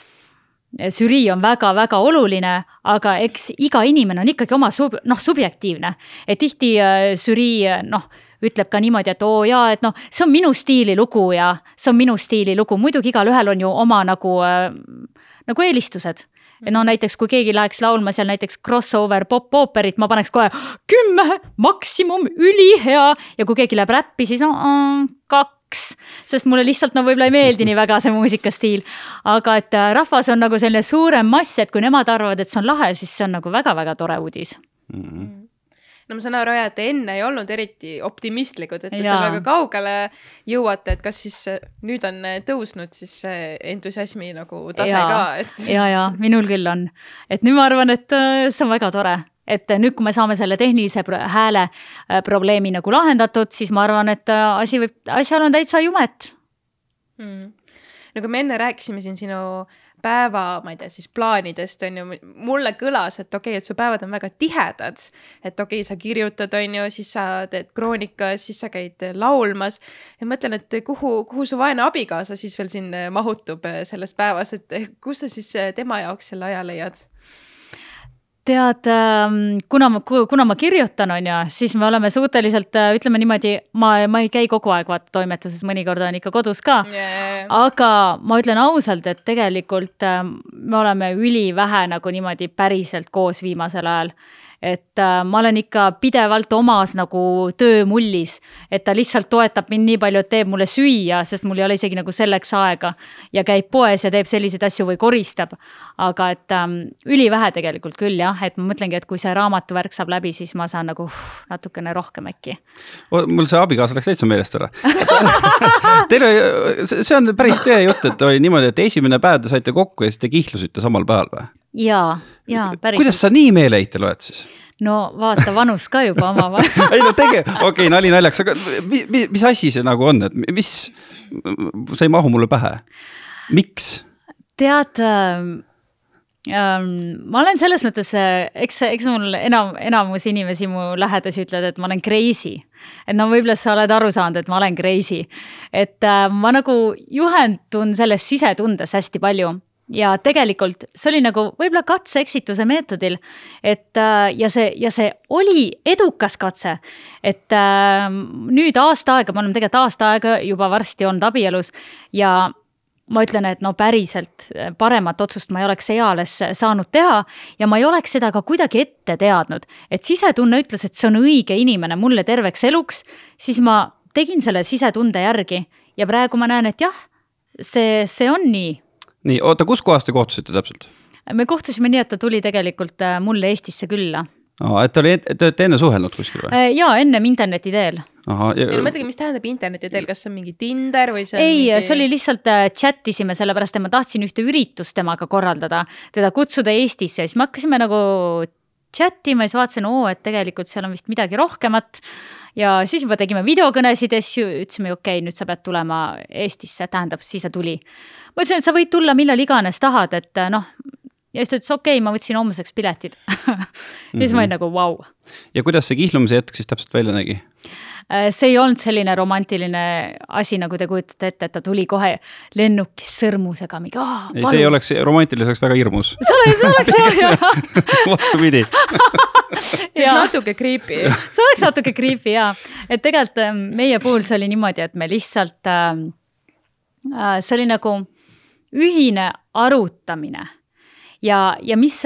žürii on väga-väga oluline, aga eks iga inimene on ikkagi oma sub-, noh, subjektiivne. et tihti žürii noh, ütleb ka niimoodi, et oo jaa, et noh, see on minu stiili lugu ja see on minu stiili lugu, muidugi igalühel on ju oma nagu äh,, nagu eelistused. Noh, näiteks kui keegi läheks laulma seal näiteks crossover pop-ooperit, ma paneks kohe kümme, maksimum, ülihea. Ja kui keegi läheb räppi, siis no mm, kaks sest mulle lihtsalt no võib-olla ei meeldi nii väga see muusikastiil. aga et äh, rahvas on nagu selline suurem mass, et kui nemad arvavad, et see on lahe, siis see on nagu väga-väga tore uudis
mm. -hmm
no ma saan aru jah, et te enne ei olnud eriti optimistlikud, et te seal väga kaugele jõuate, et kas siis äh, nüüd on äh, tõusnud siis see entusiasmi nagu tase
Jaa.
ka, et
ja, ja minul küll on, et nüüd ma arvan, et see on väga tore, et äh, nüüd, kui me saame selle tehnilise hääle äh, probleemi nagu lahendatud, siis ma arvan, et äh, asi võib, asjal on täitsa jumet.
mm. no kui me enne rääkisime siin sinu päeva, ma ei tea, siis plaanidest on ju, mulle kõlas, et okei okay,, et su päevad on väga tihedad. et okei okay,, sa kirjutad, on ju, siis sa teed kroonikas, siis sa käid laulmas. ja mõtlen, et kuhu, kuhu su vaene abikaasa siis veel siin mahutub äh, selles päevas, et kus sa siis äh, tema jaoks selle aja leiad?
Tead, kuna ma, kuna ma kirjutan, on ju, siis me oleme suhteliselt, ütleme niimoodi, ma, ma ei käi kogu aeg vaata toimetuses, mõnikord olen ikka kodus ka
Yeah.
aga ma ütlen ausalt, et tegelikult äh, me oleme ülivähe nagu niimoodi päriselt koos viimasel ajal. Et äh, ma olen ikka pidevalt omas nagu töömullis, et ta lihtsalt toetab mind nii palju, et teeb mulle süüa, sest mul ei ole isegi nagu selleks aega. ja käib poes ja teeb selliseid asju või koristab. aga et ähm, ülivähe tegelikult küll jah, et ma mõtlengi, et kui see raamatuvärk saab läbi, siis ma saan nagu uh, natukene rohkem äkki.
mul see abikaasa läks täitsa meelest ära Teil oli, see on päris tõe jutt, et oli niimoodi, et esimene päev te saite kokku ja siis te kihlusite samal päeval või?
Ja, ja päris.
kuidas sa nii meeleheitel oled siis?
no vaata, vanus ka juba omavahel
ei no tege-, okei okay,, nali naljaks, aga mis, mis, mis asi see nagu on, et mis, see ei mahu mulle pähe. miks?
tead ähm,, ähm, ma olen selles mõttes, eks, eks mul enam, enamus inimesi mu lähedasi ütlevad, et ma olen crazy. et no võib-olla sa oled aru saanud, et ma olen crazy. et äh, ma nagu juhendun selles sisetundes hästi palju ja tegelikult see oli nagu võib-olla katse-eksituse meetodil, et äh, ja see, ja see oli edukas katse. et äh, nüüd aasta aega, me oleme tegelikult aasta aega juba varsti olnud abielus ja ma ütlen, et no päriselt paremat otsust ma ei oleks eales saanud teha ja ma ei oleks seda ka kuidagi ette teadnud, et sisetunne ütles, et see on õige inimene mulle terveks eluks, siis ma tegin selle sisetunde järgi ja praegu ma näen, et jah, see, see on nii
nii, oota, kus kohas te kohtusite täpselt?
me kohtusime nii, et ta tuli tegelikult äh, mulle Eestisse külla.
aa, et oli, te olete enne suhelnud kuskil või?
ja ennem interneti teel.
no mõtlegi, mis tähendab interneti teel, kas see on mingi Tinder või see on
ei
mingi...,
see oli lihtsalt äh, chat isime, sellepärast et ma tahtsin ühte üritust temaga korraldada, teda kutsuda Eestisse, siis me hakkasime nagu chat ima, siis vaatasin, oo, et tegelikult seal on vist midagi rohkemat. Ja siis juba tegime videokõnesid ja siis ju ütlesime, okei okay,, nüüd sa pead tulema Eestisse, tähendab, siis ta tuli. ma ütlesin, et sa võid tulla millal iganes tahad, et noh, ja siis ta ütles, okei okay,, ma võtsin homseks piletid ja siis ma olin nagu vau wow.
ja kuidas see kihlumise hetk siis täpselt välja nägi?
Äh, see ei olnud selline romantiline asi, nagu te kujutate ette, et ta tuli kohe lennukis sõrmusega mingi.
ei, see ei oleks, romantiliseks väga hirmus.
see oleks, see oleks hea, hea.
vastupidi.
see oleks natuke creepy.
see oleks natuke creepy jaa, et tegelikult ähm, meie puhul see oli niimoodi, et me lihtsalt äh,, äh, see oli nagu ühine arutamine ja, ja mis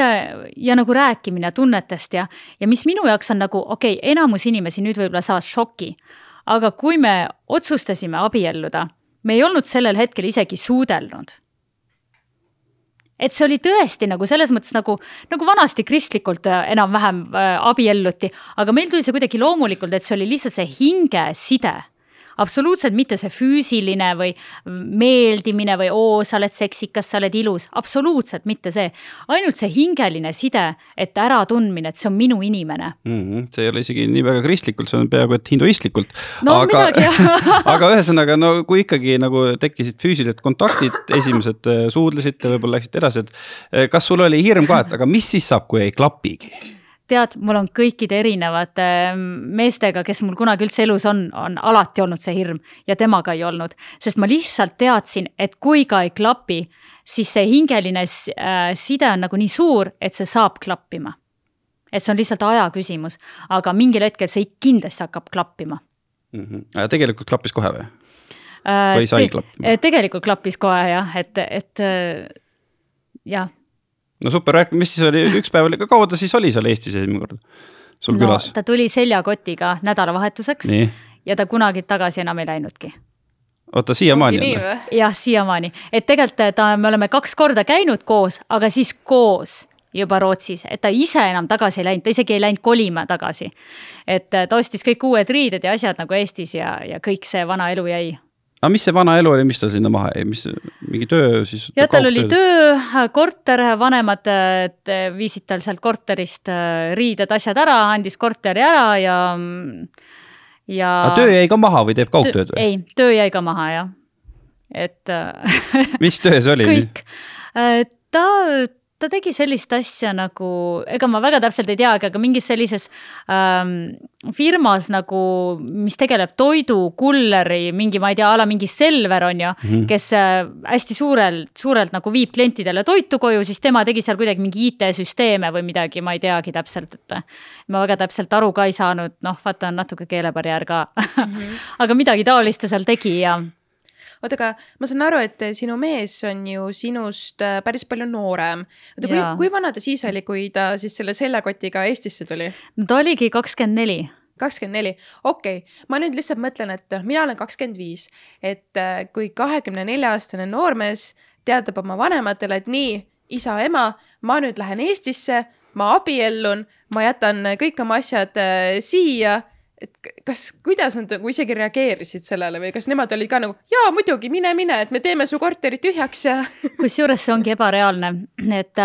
ja nagu rääkimine tunnetest ja, ja mis minu jaoks on nagu okei okay,, enamus inimesi nüüd võib-olla saavad šoki. aga kui me otsustasime abielluda, me ei olnud sellel hetkel isegi suudelnud et see oli tõesti nagu selles mõttes nagu, nagu vanasti kristlikult äh, enam-vähem äh, abielluti, aga meil tuli see kuidagi loomulikult, et see oli lihtsalt see hingeside absoluutselt mitte see füüsiline või meeldimine või oo, sa oled seksikas, sa oled ilus, absoluutselt mitte see. ainult see hingeline side, et äratundmine, et see on minu inimene.
mm. -hmm. see ei ole isegi nii väga kristlikult, see on peaaegu et hinduistlikult.
No
aga
midagi,
aga ühesõnaga, no kui ikkagi nagu tekkisid füüsilised kontaktid, esimesed äh, suudlesite, võib-olla läksite edasi, et äh, kas sul oli hirm ka, et aga mis siis saab, kui ei klapigi?
tead, mul on kõikide erinevate meestega, kes mul kunagi üldse elus on, on alati olnud see hirm ja temaga ei olnud, sest ma lihtsalt teadsin, et kui ka ei klapi, siis see hingeline äh, side on nagu nii suur, et see saab klappima. et see on lihtsalt aja küsimus, aga mingil hetkel see kindlasti hakkab klappima
mm. -hmm. tegelikult klappis kohe või?
Äh,
või sai klappima?
tegelikult klappis kohe jah, et, et jah.
No super, mis siis oli, üks päev oli, kaua ta siis oli seal Eestis esimene kord sul
no,
külas?
ta tuli seljakotiga nädalavahetuseks Nii. ja ta kunagi tagasi enam ei läinudki
oota, siiamaani on või?
jah, siiamaani, et tegelikult ta, me oleme kaks korda käinud koos, aga siis koos juba Rootsis, et ta ise enam tagasi ei läinud, ta isegi ei läinud kolima tagasi. et ta ostis kõik uued riided ja asjad nagu Eestis ja, ja kõik see vana elu jäi
aga mis see vana elu oli, mis tal sinna maha jäi, mis mingi töö siis?
jah, tal oli töö, korter, vanemad viisid tal sealt korterist äh, riided, asjad ära, andis korteri ära ja, ja.
aga töö jäi ka maha või teeb kaugtööd või?
ei, töö jäi ka maha jah, et
mis töö see oli?
kõik, ta ta tegi sellist asja nagu, ega ma väga täpselt ei teagi, aga mingis sellises ähm, firmas nagu, mis tegeleb toidu, kulleri, mingi, ma ei tea, a la mingi Selver on ju mm, -hmm. kes äh, hästi suurelt, suurelt nagu viib klientidele toitu koju, siis tema tegi seal kuidagi mingi IT-süsteeme või midagi, ma ei teagi täpselt, et ma väga täpselt aru ka ei saanud, noh, vaata on natuke keelebarjäär ka mm. -hmm. aga midagi taolist ta seal tegi ja
oota, aga ma saan aru, et sinu mees on ju sinust äh, päris palju noorem. oota, kui, kui vana ta siis oli, kui ta siis selle seljakotiga Eestisse tuli?
no ta oligi kakskümmend neli
kakskümmend neli, okei okay., ma nüüd lihtsalt mõtlen, et noh, mina olen kakskümmend viis, et äh, kui kahekümne nelja aastane noormees teatab oma vanematele, et nii, isa, ema, ma nüüd lähen Eestisse, ma abiellun, ma jätan kõik oma asjad äh, siia et kas, kuidas nad nagu isegi reageerisid sellele või kas nemad olid ka nagu jaa, muidugi, mine, mine, et me teeme su korteri tühjaks ja
kusjuures see ongi ebareaalne, et,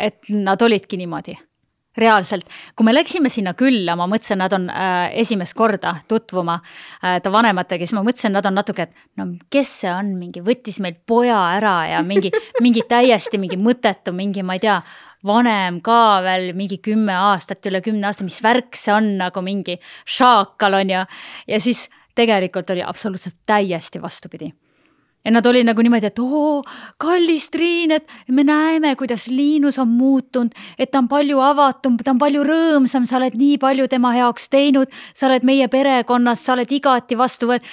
et nad olidki niimoodi. Reaalselt, kui me läksime sinna külla, ma mõtlesin, nad on äh, esimest korda tutvuma äh, ta vanematega, siis ma mõtlesin, nad on natuke, et no kes see on, mingi võttis meilt poja ära ja mingi, mingi täiesti mingi mõttetu, mingi, ma ei tea vanem ka veel mingi kümme aastat, üle kümne aasta, mis värk see on nagu mingi šaakal on ju. ja siis tegelikult oli absoluutselt täiesti vastupidi ja nad olid nagu niimoodi, et oo, kallis Triin, et me näeme, kuidas Liinus on muutunud, et ta on palju avatum, ta on palju rõõmsam, sa oled nii palju tema jaoks teinud, sa oled meie perekonnas, sa oled igati vastu võetud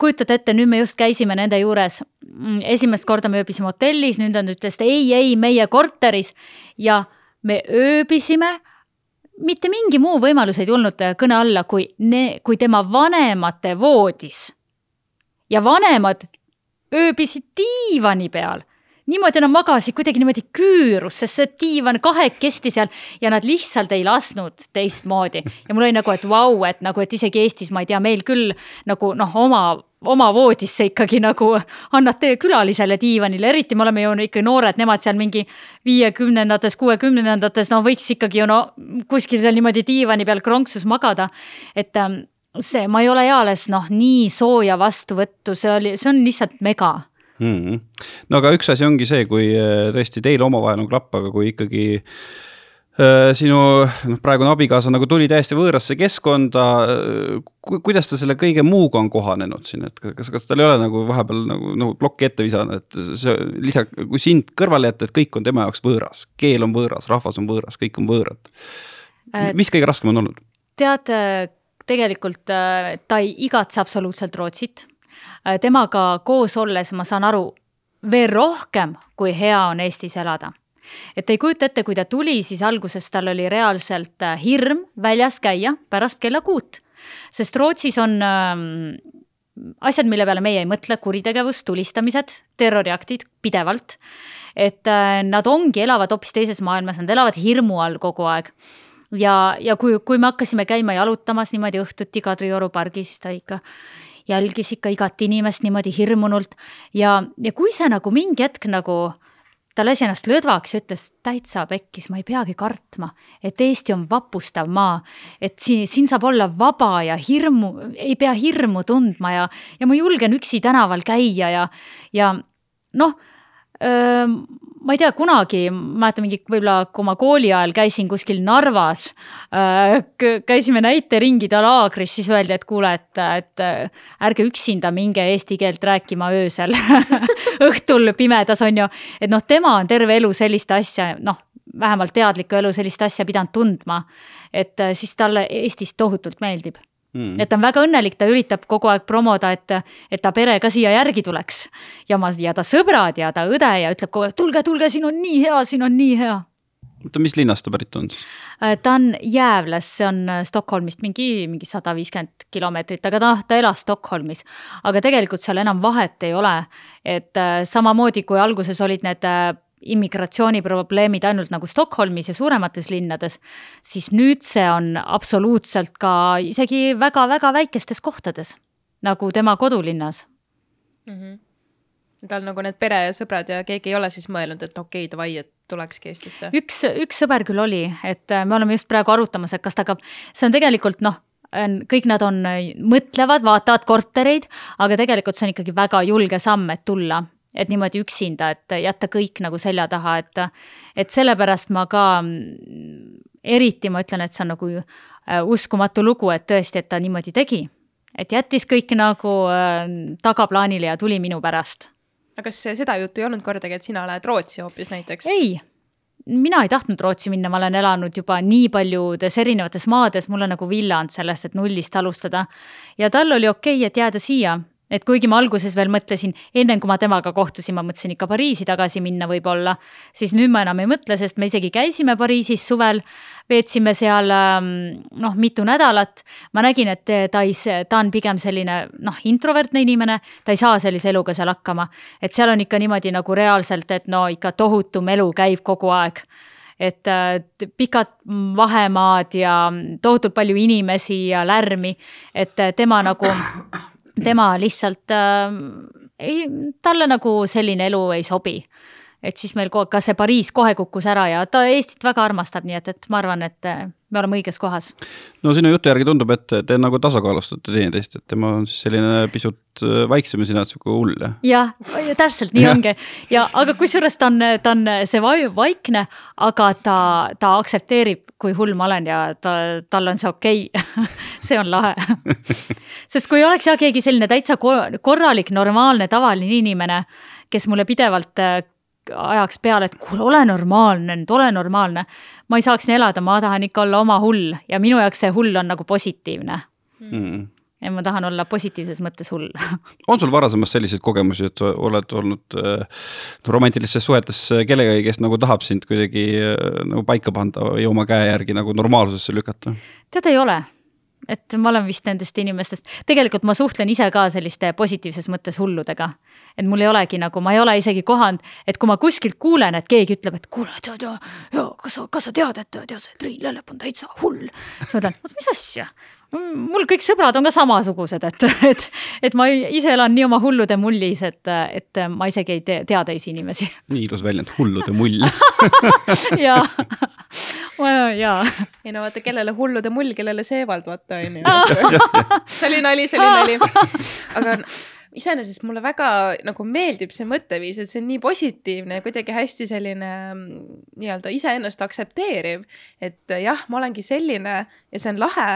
kujutad ette, nüüd me just käisime nende juures, mm, esimest korda me ööbisime hotellis, nüüd nad ütlesid ei, ei, meie korteris. Ja me ööbisime. Mitte mingi muu võimalus ei tulnud kõne alla, kui ne-, kui tema vanemate voodis. ja vanemad ööbisid diivani peal niimoodi nad magasid kuidagi niimoodi küürus, sest see diivan kahekesti seal ja nad lihtsalt ei lasknud teistmoodi. ja mul oli nagu, et vau, et nagu, et isegi Eestis, ma ei tea, meil küll nagu noh, oma oma voodisse ikkagi nagu annate külalisele diivanile, eriti me oleme ju ikka noored, nemad seal mingi viiekümnendates, kuuekümnendates, no võiks ikkagi ju no kuskil seal niimoodi diivani peal kronksus magada. et ähm, see, ma ei ole eales noh, nii sooja vastuvõttu, see oli, see on lihtsalt mega
mm. -hmm. no aga üks asi ongi see, kui äh, tõesti teil omavahel on klapp, aga kui ikkagi äh, sinu noh, praegune abikaasa nagu tuli täiesti võõrasse keskkonda ku,. kuidas ta selle kõige muuga on kohanenud siin, et kas, kas tal ei ole nagu vahepeal nagu, nagu plokki ette visanud, et see lisaks, kui sind kõrvale jätta, et kõik on tema jaoks võõras, keel on võõras, rahvas on võõras, kõik on võõrad. mis kõige raskem on olnud?
tead, tegelikult ta ei igatse absoluutselt Rootsit Äh, temaga koos olles ma saan aru veel rohkem, kui hea on Eestis elada et ei kujuta ette, kui ta tuli, siis alguses tal oli reaalselt äh, hirm väljas käia pärast kella kuut. sest Rootsis on äh, asjad, mille peale meie ei mõtle, kuritegevus, tulistamised, terroriaktid pidevalt. et äh, nad ongi, elavad hoopis teises maailmas, nad elavad hirmu all kogu aeg. ja, ja kui, kui me hakkasime käima jalutamas niimoodi õhtuti Kadrioru pargis, siis ta ikka jälgis ikka igat inimest niimoodi hirmunult. Ja, ja kui see nagu mingi hetk nagu ta lasi ennast lõdvaks ja ütles täitsa pekkis, ma ei peagi kartma, et Eesti on vapustav maa, et siin, siin saab olla vaba ja hirmu, ei pea hirmu tundma ja, ja ma julgen üksi tänaval käia ja, ja noh ma ei tea, kunagi, mäletan mingi, võib-olla kui ma kooli ajal käisin kuskil Narvas, käisime näiteringide laagris, siis öeldi, et kuule, et, et ärge üksinda minge eesti keelt rääkima öösel õhtul pimedas on ju. et noh, tema on terve elu sellist asja, noh, vähemalt teadlikku elu sellist asja pidanud tundma. et siis talle Eestis tohutult meeldib mm.. et ta on väga õnnelik, ta üritab kogu aeg promoda, et, et ta pere ka siia järgi tuleks. ja ma, ja ta sõbrad ja ta õde ja ütleb kogu aeg, tulge, tulge, siin on nii hea, siin on nii hea.
oota, mis linnast ta pärit on siis?
Äh, ta on Jäävlas, see on äh, Stockholmist mingi, mingi sada viiskümmend kilomeetrit, aga ta, ta elas Stockholmis. aga tegelikult seal enam vahet ei ole, et äh, samamoodi kui alguses olid need immigratsiooniprobleemid ainult nagu Stockholmis ja suuremates linnades, siis nüüd see on absoluutselt ka isegi väga-väga väikestes kohtades, nagu tema kodulinnas
mm. -hmm. tal nagu need pere ja sõbrad ja keegi ei ole siis mõelnud, et okei okay,, davai, et tulekski Eestisse?
üks, üks sõber küll oli, et äh, me oleme just praegu arutamas, et kas ta ka, see on tegelikult noh, kõik nad on, mõtlevad, vaatavad kortereid, aga tegelikult see on ikkagi väga julge samm, et tulla et niimoodi üksinda, et jätta kõik nagu selja taha, et, et sellepärast ma ka eriti ma ütlen, et see on nagu äh, uskumatu lugu, et tõesti, et ta niimoodi tegi. et jättis kõik nagu äh, tagaplaanile ja tuli minu pärast.
aga kas seda juttu ei olnud kordagi, et sina lähed Rootsi hoopis näiteks?
ei, mina ei tahtnud Rootsi minna, ma olen elanud juba nii paljudes erinevates maades, mul on nagu villand sellest, et nullist alustada. ja tal oli okei okay,, et jääda siia et kuigi ma alguses veel mõtlesin, ennem kui ma temaga kohtusin, ma mõtlesin ikka Pariisi tagasi minna võib-olla, siis nüüd ma enam ei mõtle, sest me isegi käisime Pariisis suvel, veetsime seal ähm, noh, mitu nädalat. ma nägin, et ta ei, ta on pigem selline noh, introvertne inimene, ta ei saa sellise eluga seal hakkama. et seal on ikka niimoodi nagu reaalselt, et no ikka tohutu melu käib kogu aeg et äh, pikad vahemaad ja tohutult palju inimesi ja lärmi, et tema nagu tema lihtsalt äh, ei, talle nagu selline elu ei sobi. Et siis meil ka see Pariis kohe kukkus ära ja ta Eestit väga armastab, nii et, et ma arvan, et äh, me oleme õiges kohas.
no sinu jutu järgi tundub, et te nagu tasakaalustate teineteist, et tema on siis selline pisut äh, vaiksem ja sina oled sihuke hull,
jah? jah, täpselt nii ongi ja aga kusjuures ta on, ta on see vaikne, aga ta, ta aktsepteerib, kui hull ma olen ja ta, tal on see okei okay. see on lahe sest kui oleks jah keegi selline täitsa korralik, normaalne, tavaline inimene, kes mulle pidevalt äh, ajaks peale, et kuule, ole normaalne nüüd, ole normaalne. ma ei saaks nii elada, ma tahan ikka olla oma hull ja minu jaoks see hull on nagu positiivne mm.. ja ma tahan olla positiivses mõttes hull
on sul varasemast selliseid kogemusi, et oled olnud äh, romantilistes suhetes kellegagi, kes nagu tahab sind kuidagi äh, nagu paika panda või oma käe järgi nagu normaalsusesse lükata?
tead, ei ole et ma olen vist nendest inimestest, tegelikult ma suhtlen ise ka selliste positiivses mõttes hulludega. Et mul ei olegi nagu, ma ei ole isegi kohanud, et kui ma kuskilt kuulen, et keegi ütleb, et kuule, tead ja, ja kas sa, kas sa tead, et tead see Triin Lellep on täitsa hull. siis ma ütlen, oot mis asja mul kõik sõbrad on ka samasugused, et, et, et ma ise elan nii oma hullude mullis, et, et ma isegi ei tea, tea teisi inimesi.
nii ilus väljend, hullude mull
jaa, jaa.
ei no vaata, kellele hullude mull, kellele seevald, vaata on ju. see oli nali, see oli nali. aga iseenesest mulle väga nagu meeldib see mõtteviis, et see on nii positiivne ja kuidagi hästi selline mm, nii-öelda iseennast aktsepteeriv. et jah, ma olengi selline ja see on lahe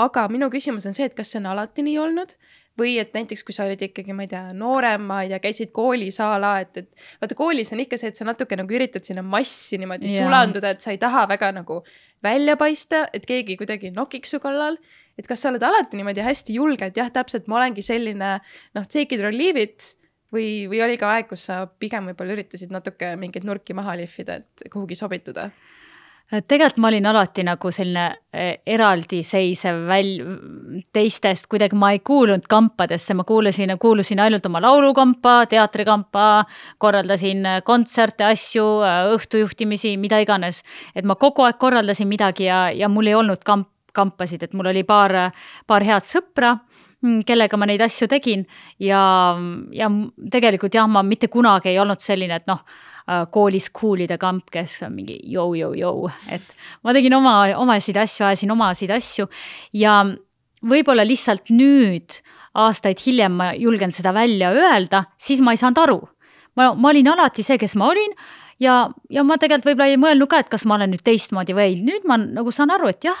aga minu küsimus on see, et kas see on alati nii olnud või et näiteks, kui sa olid ikkagi, ma ei tea, noorem, ma ei tea, käisid koolis a la, et, et vaata koolis on ikka see, et sa natuke nagu üritad sinna massi niimoodi yeah. sulanduda, et sa ei taha väga nagu välja paista, et keegi kuidagi nokiks su kallal. Et kas sa oled alati niimoodi hästi julge, et jah, täpselt, ma olengi selline noh, take it or leave it või, või oli ka aeg, kus sa pigem võib-olla üritasid natuke mingeid nurki maha lihvida, et kuhugi sobituda
tegelikult ma olin alati nagu selline eh, eraldiseisev väl-, teistest, kuidagi ma ei kuulunud kampadesse, ma kuulasin, kuulusin ainult oma laulukampa, teatrikampa, korraldasin kontserte, asju, õhtujuhtimisi, mida iganes. et ma kogu aeg korraldasin midagi ja, ja mul ei olnud kamp, kampasid, et mul oli paar, paar head sõpra kellega ma neid asju tegin ja, ja tegelikult jah, ma mitte kunagi ei olnud selline, et noh Äh, koolis cool'ide kamp, kes on mingi jõu-jõu-jõu, et ma tegin oma, omasid asju, ajasin omasid asju ja võib-olla lihtsalt nüüd, aastaid hiljem ma julgen seda välja öelda, siis ma ei saanud aru. ma, ma olin alati see, kes ma olin ja, ja ma tegelikult võib-olla ei mõelnud ka, et kas ma olen nüüd teistmoodi või ei, nüüd ma nagu saan aru, et jah,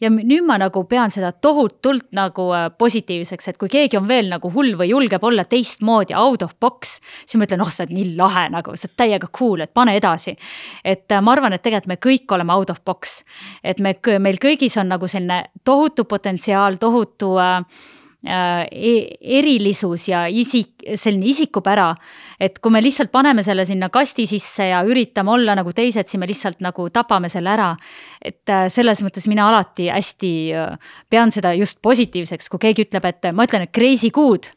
ja nüüd ma nagu pean seda tohutult nagu äh, positiivseks, et kui keegi on veel nagu hull või julgeb olla teistmoodi, out of box, siis ma ütlen, oh, sa oled nii lahe nagu, sa oled täiega cool, et pane edasi. et äh, ma arvan, et tegelikult me kõik oleme out of box, et me, meil kõigis on nagu selline tohutu potentsiaal, tohutu äh, e-, erilisus ja isik, selline isikupära. et kui me lihtsalt paneme selle sinna kasti sisse ja üritame olla nagu teised, siis me lihtsalt nagu tapame selle ära. et äh, selles mõttes mina alati hästi äh, pean seda just positiivseks, kui keegi ütleb, et ma ütlen, et crazy good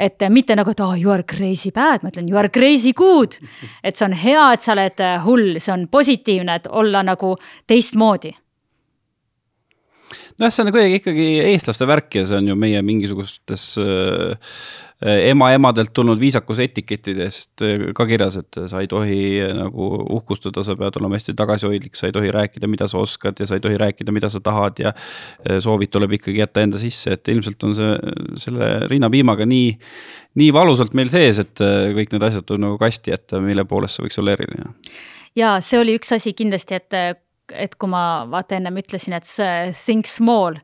et mitte nagu, et oh, you are crazy bad, ma ütlen you are crazy good. et see on hea, et sa oled hull, see on positiivne, et olla nagu teistmoodi
nojah, see on kuidagi ikkagi eestlaste värk ja see on ju meie mingisugustes äh, ema-emadelt tulnud viisakuse etiketidest äh, ka kirjas, et sa ei tohi äh, nagu uhkustada, sa pead olema hästi tagasihoidlik, sa ei tohi rääkida, mida sa oskad ja sa ei tohi rääkida, mida sa tahad ja äh, soovid tuleb ikkagi jätta enda sisse, et ilmselt on see selle rinnapiimaga nii, nii valusalt meil sees, et kõik need asjad tuleb nagu kasti jätta, mille poolest see võiks olla eriline.
ja see oli üks asi kindlasti, et et kui ma vaata ennem ütlesin, et think small,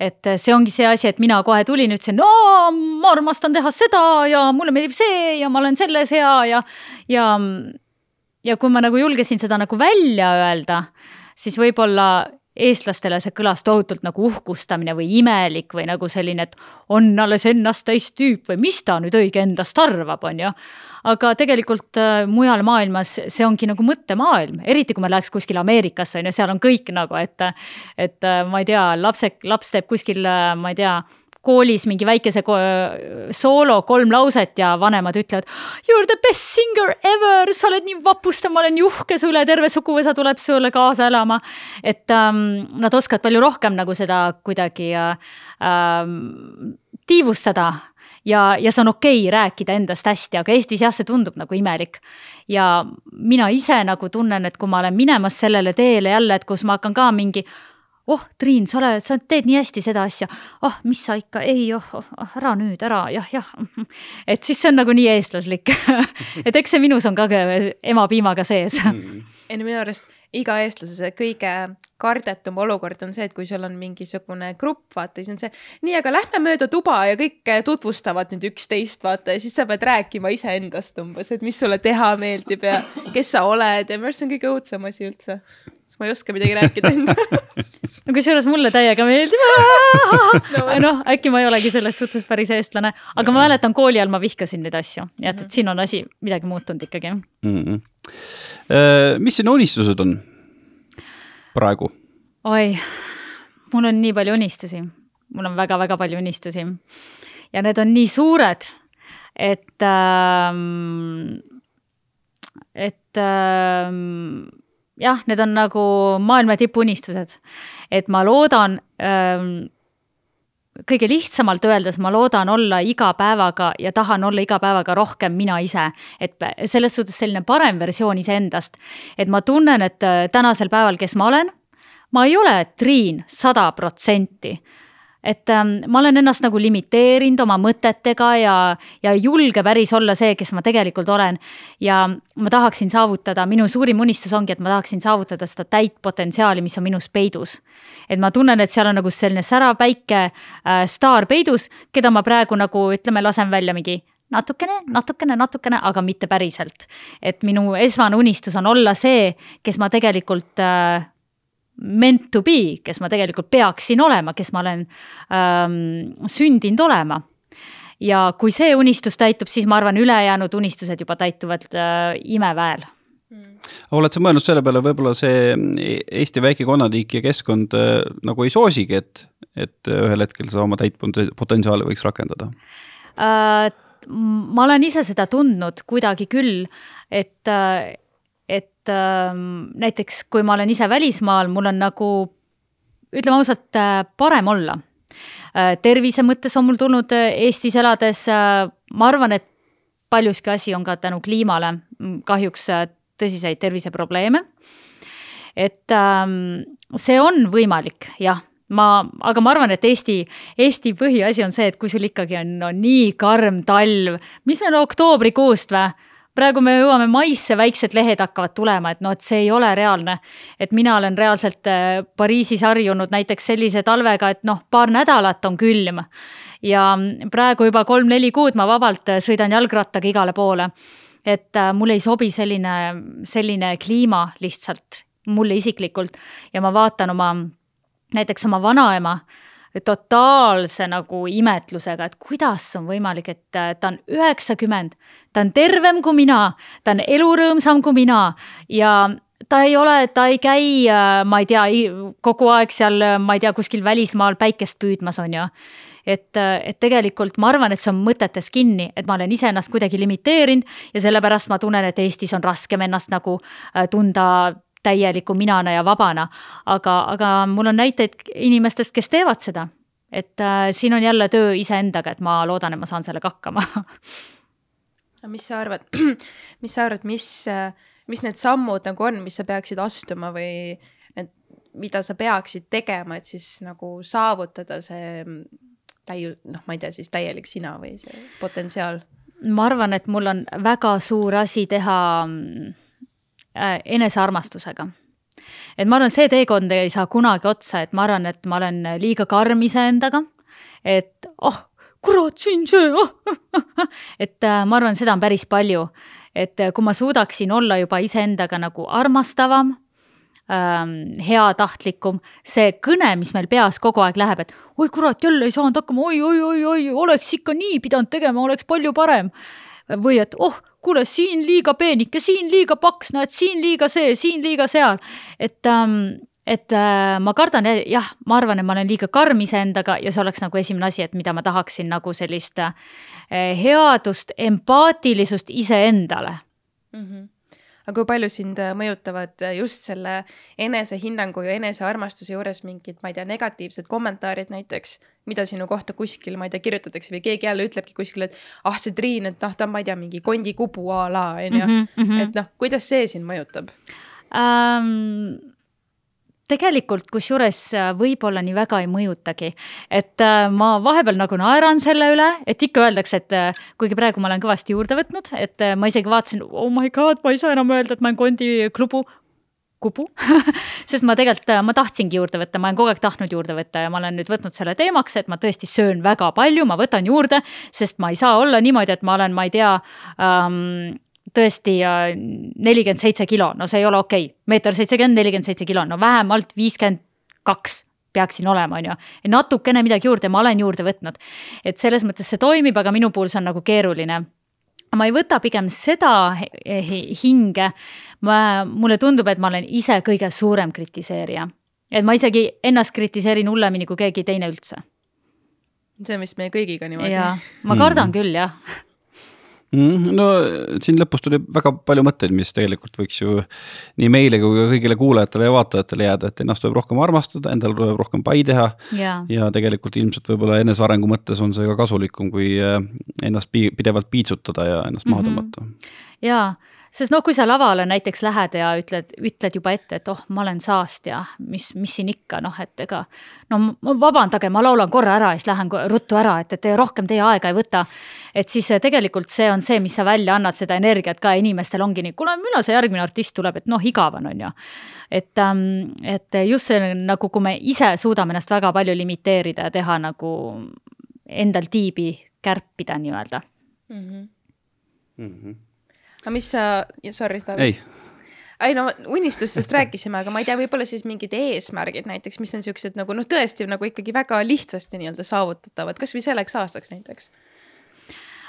et see ongi see asi, et mina kohe tulin, ütlesin, no ma armastan teha seda ja mulle meeldib see ja ma olen selles hea ja, ja, ja kui ma nagu julgesin seda nagu välja öelda, siis võib-olla eestlastele see kõlas tohutult nagu uhkustamine või imelik või nagu selline, et on alles ennast täis tüüp või mis ta nüüd õige endast arvab, on ju. Aga tegelikult äh, mujal maailmas see ongi nagu mõttemaailm, eriti kui me läheks kuskile Ameerikasse, on ju, seal on kõik nagu, et et äh, ma ei tea, lapse, laps teeb kuskil, äh, ma ei tea, koolis mingi väikese soolo, kolm lauset ja vanemad ütlevad. You are the best singer ever, sa oled nii vapustav, ma olen nii uhke su üle, terve suguvõsa tuleb sulle kaasa elama. et ähm, nad oskavad palju rohkem nagu seda kuidagi ähm, tiivustada ja, ja see on okei okay rääkida endast hästi, aga Eestis jah, see tundub nagu imelik. ja mina ise nagu tunnen, et kui ma olen minemas sellele teele jälle, et kus ma hakkan ka mingi oh, Triin, sa oled, sa teed nii hästi seda asja, ah oh,, mis sa ikka, ei, oh, oh, ära nüüd, ära, jah, jah. et siis see on nagu nii eestlaslik et eks see minus on ka ema piimaga sees.
ei no minu arust iga eestlase see kõige kardetum olukord on see, et kui sul on mingisugune grupp, vaata, siis on see, nii, aga lähme mööda tuba ja kõik tutvustavad nüüd üksteist, vaata, ja siis sa pead rääkima iseendast umbes, et mis sulle teha meeldib ja kes sa oled ja minu arust see on kõige õudsem asi üldse. sest ma ei oska midagi rääkida endast
no kusjuures mulle täiega meeldib no,. noh, äkki ma ei olegi selles suhtes päris eestlane, aga ma mäletan kooli ajal ma vihkasin neid asju, nii et, et siin on asi, midagi muutunud ikkagi mm.
-hmm. Mis sinu unistused on? praegu?
oi, mul on nii palju unistusi, mul on väga-väga palju unistusi ja need on nii suured, et ähm,, et ähm, jah, need on nagu maailma tippunistused, et ma loodan ähm, kõige lihtsamalt öeldes ma loodan olla iga päevaga ja tahan olla iga päevaga rohkem mina ise. et selles suhtes selline parem versioon iseendast. et ma tunnen, et äh, tänasel päeval, kes ma olen, ma ei ole Triin sada protsenti et ähm, ma olen ennast nagu limiteerinud oma mõtetega ja, ja ei julge päris olla see, kes ma tegelikult olen. ja ma tahaksin saavutada, minu suurim unistus ongi, et ma tahaksin saavutada seda täit potentsiaali, mis on minus peidus. et ma tunnen, et seal on nagu selline särav päike äh, staar peidus, keda ma praegu nagu ütleme, lasen välja mingi natukene, natukene, natukene, aga mitte päriselt. et minu esmane unistus on olla see, kes ma tegelikult äh, meant to be, kes ma tegelikult peaksin olema, kes ma olen ähm, sündinud olema. ja kui see unistus täitub, siis ma arvan, ülejäänud unistused juba täituvad äh, imeväel
mm. oled sa mõelnud selle peale, võib-olla see Eesti väike konnatiik ja keskkond äh, nagu ei soosigi, et, et ühel hetkel sa oma täit potentsiaali võiks rakendada
äh,? ma olen ise seda tundnud kuidagi küll, et äh, et äh, näiteks kui ma olen ise välismaal, mul on nagu ütleme ausalt äh,, parem olla äh,. tervise mõttes on mul tulnud äh, Eestis elades äh,, ma arvan, et paljuski asi on ka tänu kliimale kahjuks äh, tõsiseid terviseprobleeme. et ähm, see on võimalik, jah ma, aga ma arvan, et Eesti, Eesti põhiasi on see, et kui sul ikkagi on, on nii karm talv, mis meil oktoobrikuust või praegu me jõuame maisse, väiksed lehed hakkavad tulema, et noh, et see ei ole reaalne. et mina olen reaalselt äh, Pariisis harjunud näiteks sellise talvega, et noh, paar nädalat on külm. ja praegu juba kolm-neli kuud ma vabalt äh, sõidan jalgrattaga igale poole. et äh, mulle ei sobi selline, selline kliima lihtsalt, mulle isiklikult ja ma vaatan oma, näiteks oma vanaema totaalse nagu imetlusega, et kuidas on võimalik, et ta on üheksakümmend, ta on tervem kui mina, ta on elurõõmsam kui mina ja ta ei ole, ta ei käi, ma ei tea, kogu aeg seal, ma ei tea, kuskil välismaal päikest püüdmas, on ju. et, et tegelikult ma arvan, et see on mõtetes kinni, et ma olen iseennast kuidagi limiteerinud ja sellepärast ma tunnen, et Eestis on raskem ennast nagu äh, tunda täieliku minana ja vabana. aga, aga mul on näiteid inimestest, kes teevad seda. et äh, siin on jälle töö iseendaga, et ma loodan, et ma saan sellega hakkama
mis sa arvad, mis sa arvad, mis, mis need sammud nagu on, mis sa peaksid astuma või et mida sa peaksid tegema, et siis nagu saavutada see täiu-, noh, ma ei tea, siis täielik sina või see potentsiaal?
ma arvan, et mul on väga suur asi teha Äh, enesearmastusega. et ma arvan, see teekond ei saa kunagi otsa, et ma arvan, et ma olen liiga karm iseendaga. et oh, kurat, siin see oh, oh, oh. et äh, ma arvan, seda on päris palju. et äh, kui ma suudaksin olla juba iseendaga nagu armastavam ähm, heatahtlikum, see kõne, mis meil peas kogu aeg läheb, et oi kurat, jälle ei saanud hakkama oi, oi, oi, oi, oleks ikka nii pidanud tegema, oleks palju parem. või et oh, kuule, siin liiga peenike, siin liiga paks, näed, siin liiga see, siin liiga seal. et ähm,, et äh, ma kardan jah, ma arvan, et ma olen liiga karm iseendaga ja see oleks nagu esimene asi, et mida ma tahaksin nagu sellist äh, headust, empaatilisust iseendale
mm. -hmm aga kui palju sind äh, mõjutavad äh, just selle enesehinnangu ja enesearmastuse juures mingid, ma ei tea, negatiivsed kommentaarid näiteks, mida sinu kohta kuskil, ma ei tea, kirjutatakse või keegi jälle ütlebki kuskil, et ah, see Triin, et noh, ta on, ma ei tea, mingi kondikubu a la, on ju. Mhm, mhm. et noh, kuidas see sind mõjutab
um...? Tegelikult kusjuures äh, võib-olla nii väga ei mõjutagi. et äh, ma vahepeal nagu naeran selle üle, et ikka öeldakse, et äh, kuigi praegu ma olen kõvasti juurde võtnud, et ma isegi vaatasin, oh my god, ma ei saa enam öelda, et ma olen Kondi klubu kubu sest ma tegelikult, ma tahtsingi juurde võtta, ma olen kogu aeg tahtnud juurde võtta ja ma olen nüüd võtnud selle teemaks, et ma tõesti söön väga palju, ma võtan juurde, sest ma ei saa olla niimoodi, et ma olen, ma ei tea ähm, tõesti nelikümmend seitse kilo, no see ei ole okei okay., meeter seitsekümmend, nelikümmend seitse kilo, no vähemalt viiskümmend kaks peaksin olema, on ju. natukene midagi juurde, ma olen juurde võtnud. et selles mõttes see toimib, aga minu puhul see on nagu keeruline. ma ei võta pigem seda hinge, ma, mulle tundub, et ma olen ise kõige suurem kritiseerija. et ma isegi ennast kritiseerin hullemini kui keegi teine üldse.
see on vist meie kõigiga niimoodi.
ma kardan mm. küll, jah
Mm, no siin lõpus tuli väga palju mõtteid, mis tegelikult võiks ju nii meile kui ka kõigile kuulajatele ja vaatajatele jääda, et ennast tuleb rohkem armastada, endal tuleb rohkem pai teha. ja tegelikult ilmselt võib-olla enesearengu mõttes on see ka kasulikum, kui äh, ennast pidevalt piitsutada ja ennast mm -hmm. maha mhm. tõmmata.
jaa sest noh, kui sa lavale näiteks lähed ja ütled, ütled juba ette, et oh, ma olen saast ja mis, mis siin ikka noh, et ega. no vabandage, ma laulan korra ära ja siis lähen ruttu ära, et, et rohkem teie aega ei võta. et siis eh, tegelikult see on see, mis sa välja annad, seda energiat ka inimestel ongi nii, kuule, millal see järgmine artist tuleb, et noh, igav on, on ju. et, ähm, et just see nagu, kui me ise suudame ennast väga palju limiteerida ja teha nagu endal tiibi kärpida nii-öelda mm. -hmm.
Mm -hmm aga mis sa, sorry, Taavi. ei. Ei no unistustest rääkisime, aga ma ei tea, võib-olla siis mingid eesmärgid näiteks, mis on siuksed nagu noh, tõesti nagu ikkagi väga lihtsasti nii-öelda saavutatavad, kasvõi selleks aastaks näiteks?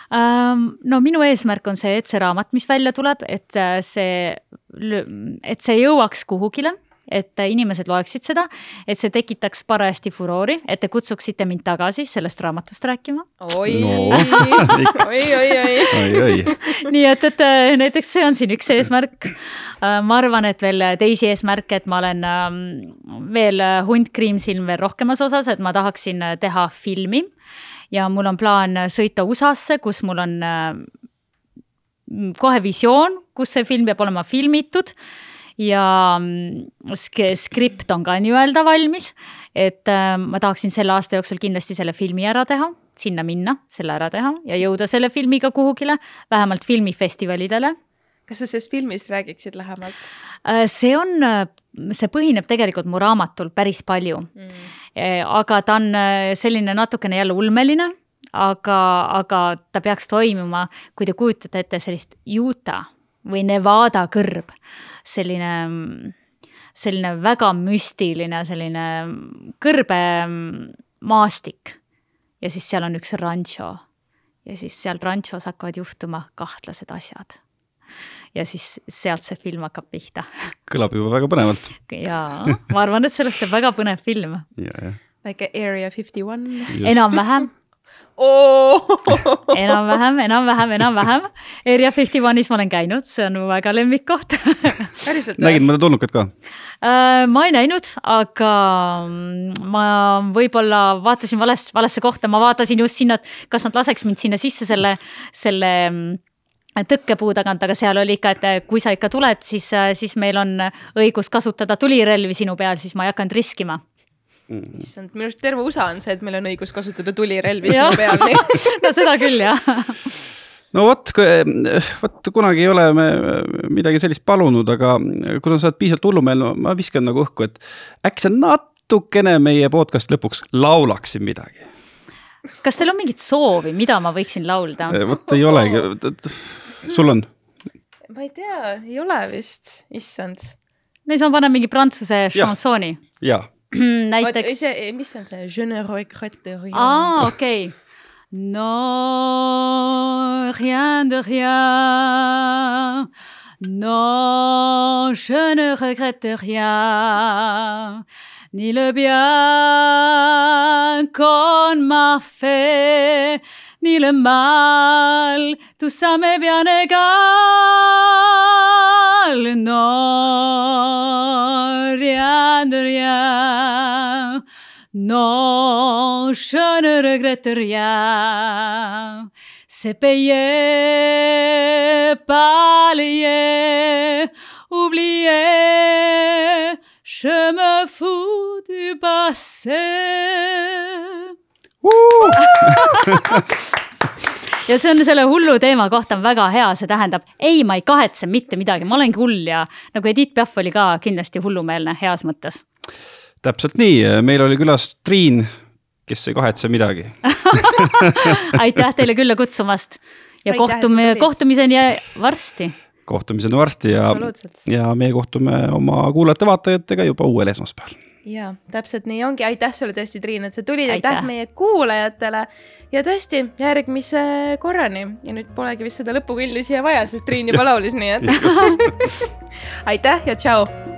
No minu eesmärk on see, et see raamat, mis välja tuleb, et see, et see jõuaks kuhugile et inimesed loeksid seda, et see tekitaks parajasti furoori, et te kutsuksite mind tagasi sellest raamatust rääkima.
oi no. oi, oi, oi,
oi. nii et, et äh, näiteks see on siin üks eesmärk. Äh, ma arvan, et veel teisi eesmärke, et ma olen ähm, veel äh, Hunt Kriimsilm veel rohkemas osas, et ma tahaksin teha filmi ja mul on plaan sõita USA-sse, kus mul on kohe visioon, kus see film peab olema filmitud ja mm, skript on ka nii-öelda valmis. et äh, ma tahaksin selle aasta jooksul kindlasti selle filmi ära teha, sinna minna, selle ära teha ja jõuda selle filmiga kuhugile, vähemalt filmifestivalidele
kas sa sellest filmist räägiksid lähemalt?
Äh, see on, see põhineb tegelikult mu raamatul päris palju mm.. aga ta on selline natukene jälle ulmeline, aga, aga ta peaks toimuma, kui te kujutate ette sellist Utah või Nevada kõrb, selline selline väga müstiline selline kõrbemaastik. ja siis seal on üks rancho ja siis seal ranchos hakkavad juhtuma kahtlased asjad. ja siis sealt see film hakkab pihta.
kõlab juba väga põnevalt.
jaa, ma arvan, et sellest teeb väga põnev film.
väike Area Fifty One.
enam-vähem! enam-vähem, enam-vähem, enam-vähem. Area Fifty One'is ma olen käinud, see on mu väga lemmikkoht
päriselt
või? nägid mõnda tulnukat ka?
Äh, ma ei näinud, aga mm, ma võib-olla vaatasin valest, valesse kohta, ma vaatasin just sinna, et kas nad laseks mind sinna sisse selle, selle mm, tõkkepuu tagant, aga seal oli ikka, et kui sa ikka tuled, siis, siis meil on õigus kasutada tulirelvi sinu peal, siis ma ei hakanud riskima
mm.. issand, minu arust terve USA on see, et meil on õigus kasutada tulirelvi sinu peal, nii
no seda küll, jah
no vot, vot kunagi ei ole me midagi sellist palunud, aga kuna sa oled piisavalt hullumeelne, ma viskan nagu õhku, et äkki sa natukene meie podcast lõpuks laulaksid midagi.
kas teil on mingit soovi, mida ma võiksin laulda?
vot ei olegi, sul on?
ma ei tea, ei ole vist, issand.
no siis ma panen mingi prantsuse šansooni.
jaa
näiteks.
mis on see? Je ne regrette rien.
aa, okei okay.. Non, rien de rien. Non, je ne regrette rien. Ni le bien qu'on m'a fait, ni le mal, tout ça m'est bien égal. Non, rien de rien. Non, je ne regrette rien. C'est payé, balayé, oublié. Je me fous du passé. ja see on selle hullu teema kohta on väga hea, see tähendab, ei, ma ei kahetse mitte midagi, ma olengi hull ja nagu Edith Piaf oli ka kindlasti hullumeelne heas mõttes.
täpselt nii, meil oli külas Triin, kes ei kahetse midagi.
Aitäh teile külla kutsumast. Ja aitäh, kohtume, kohtumiseni varsti.
kohtumiseni varsti ja, ja meie kohtume oma kuulajate-vaatajatega juba uuel esmaspäeval
ja täpselt nii ongi, aitäh sulle tõesti, Triin, et sa tulid, aitäh meie kuulajatele. Ja tõesti järgmise korrani. Ja nüüd polegi vist seda lõpukõlli siia vaja, sest Triin juba laulis, nii et aitäh ja tšau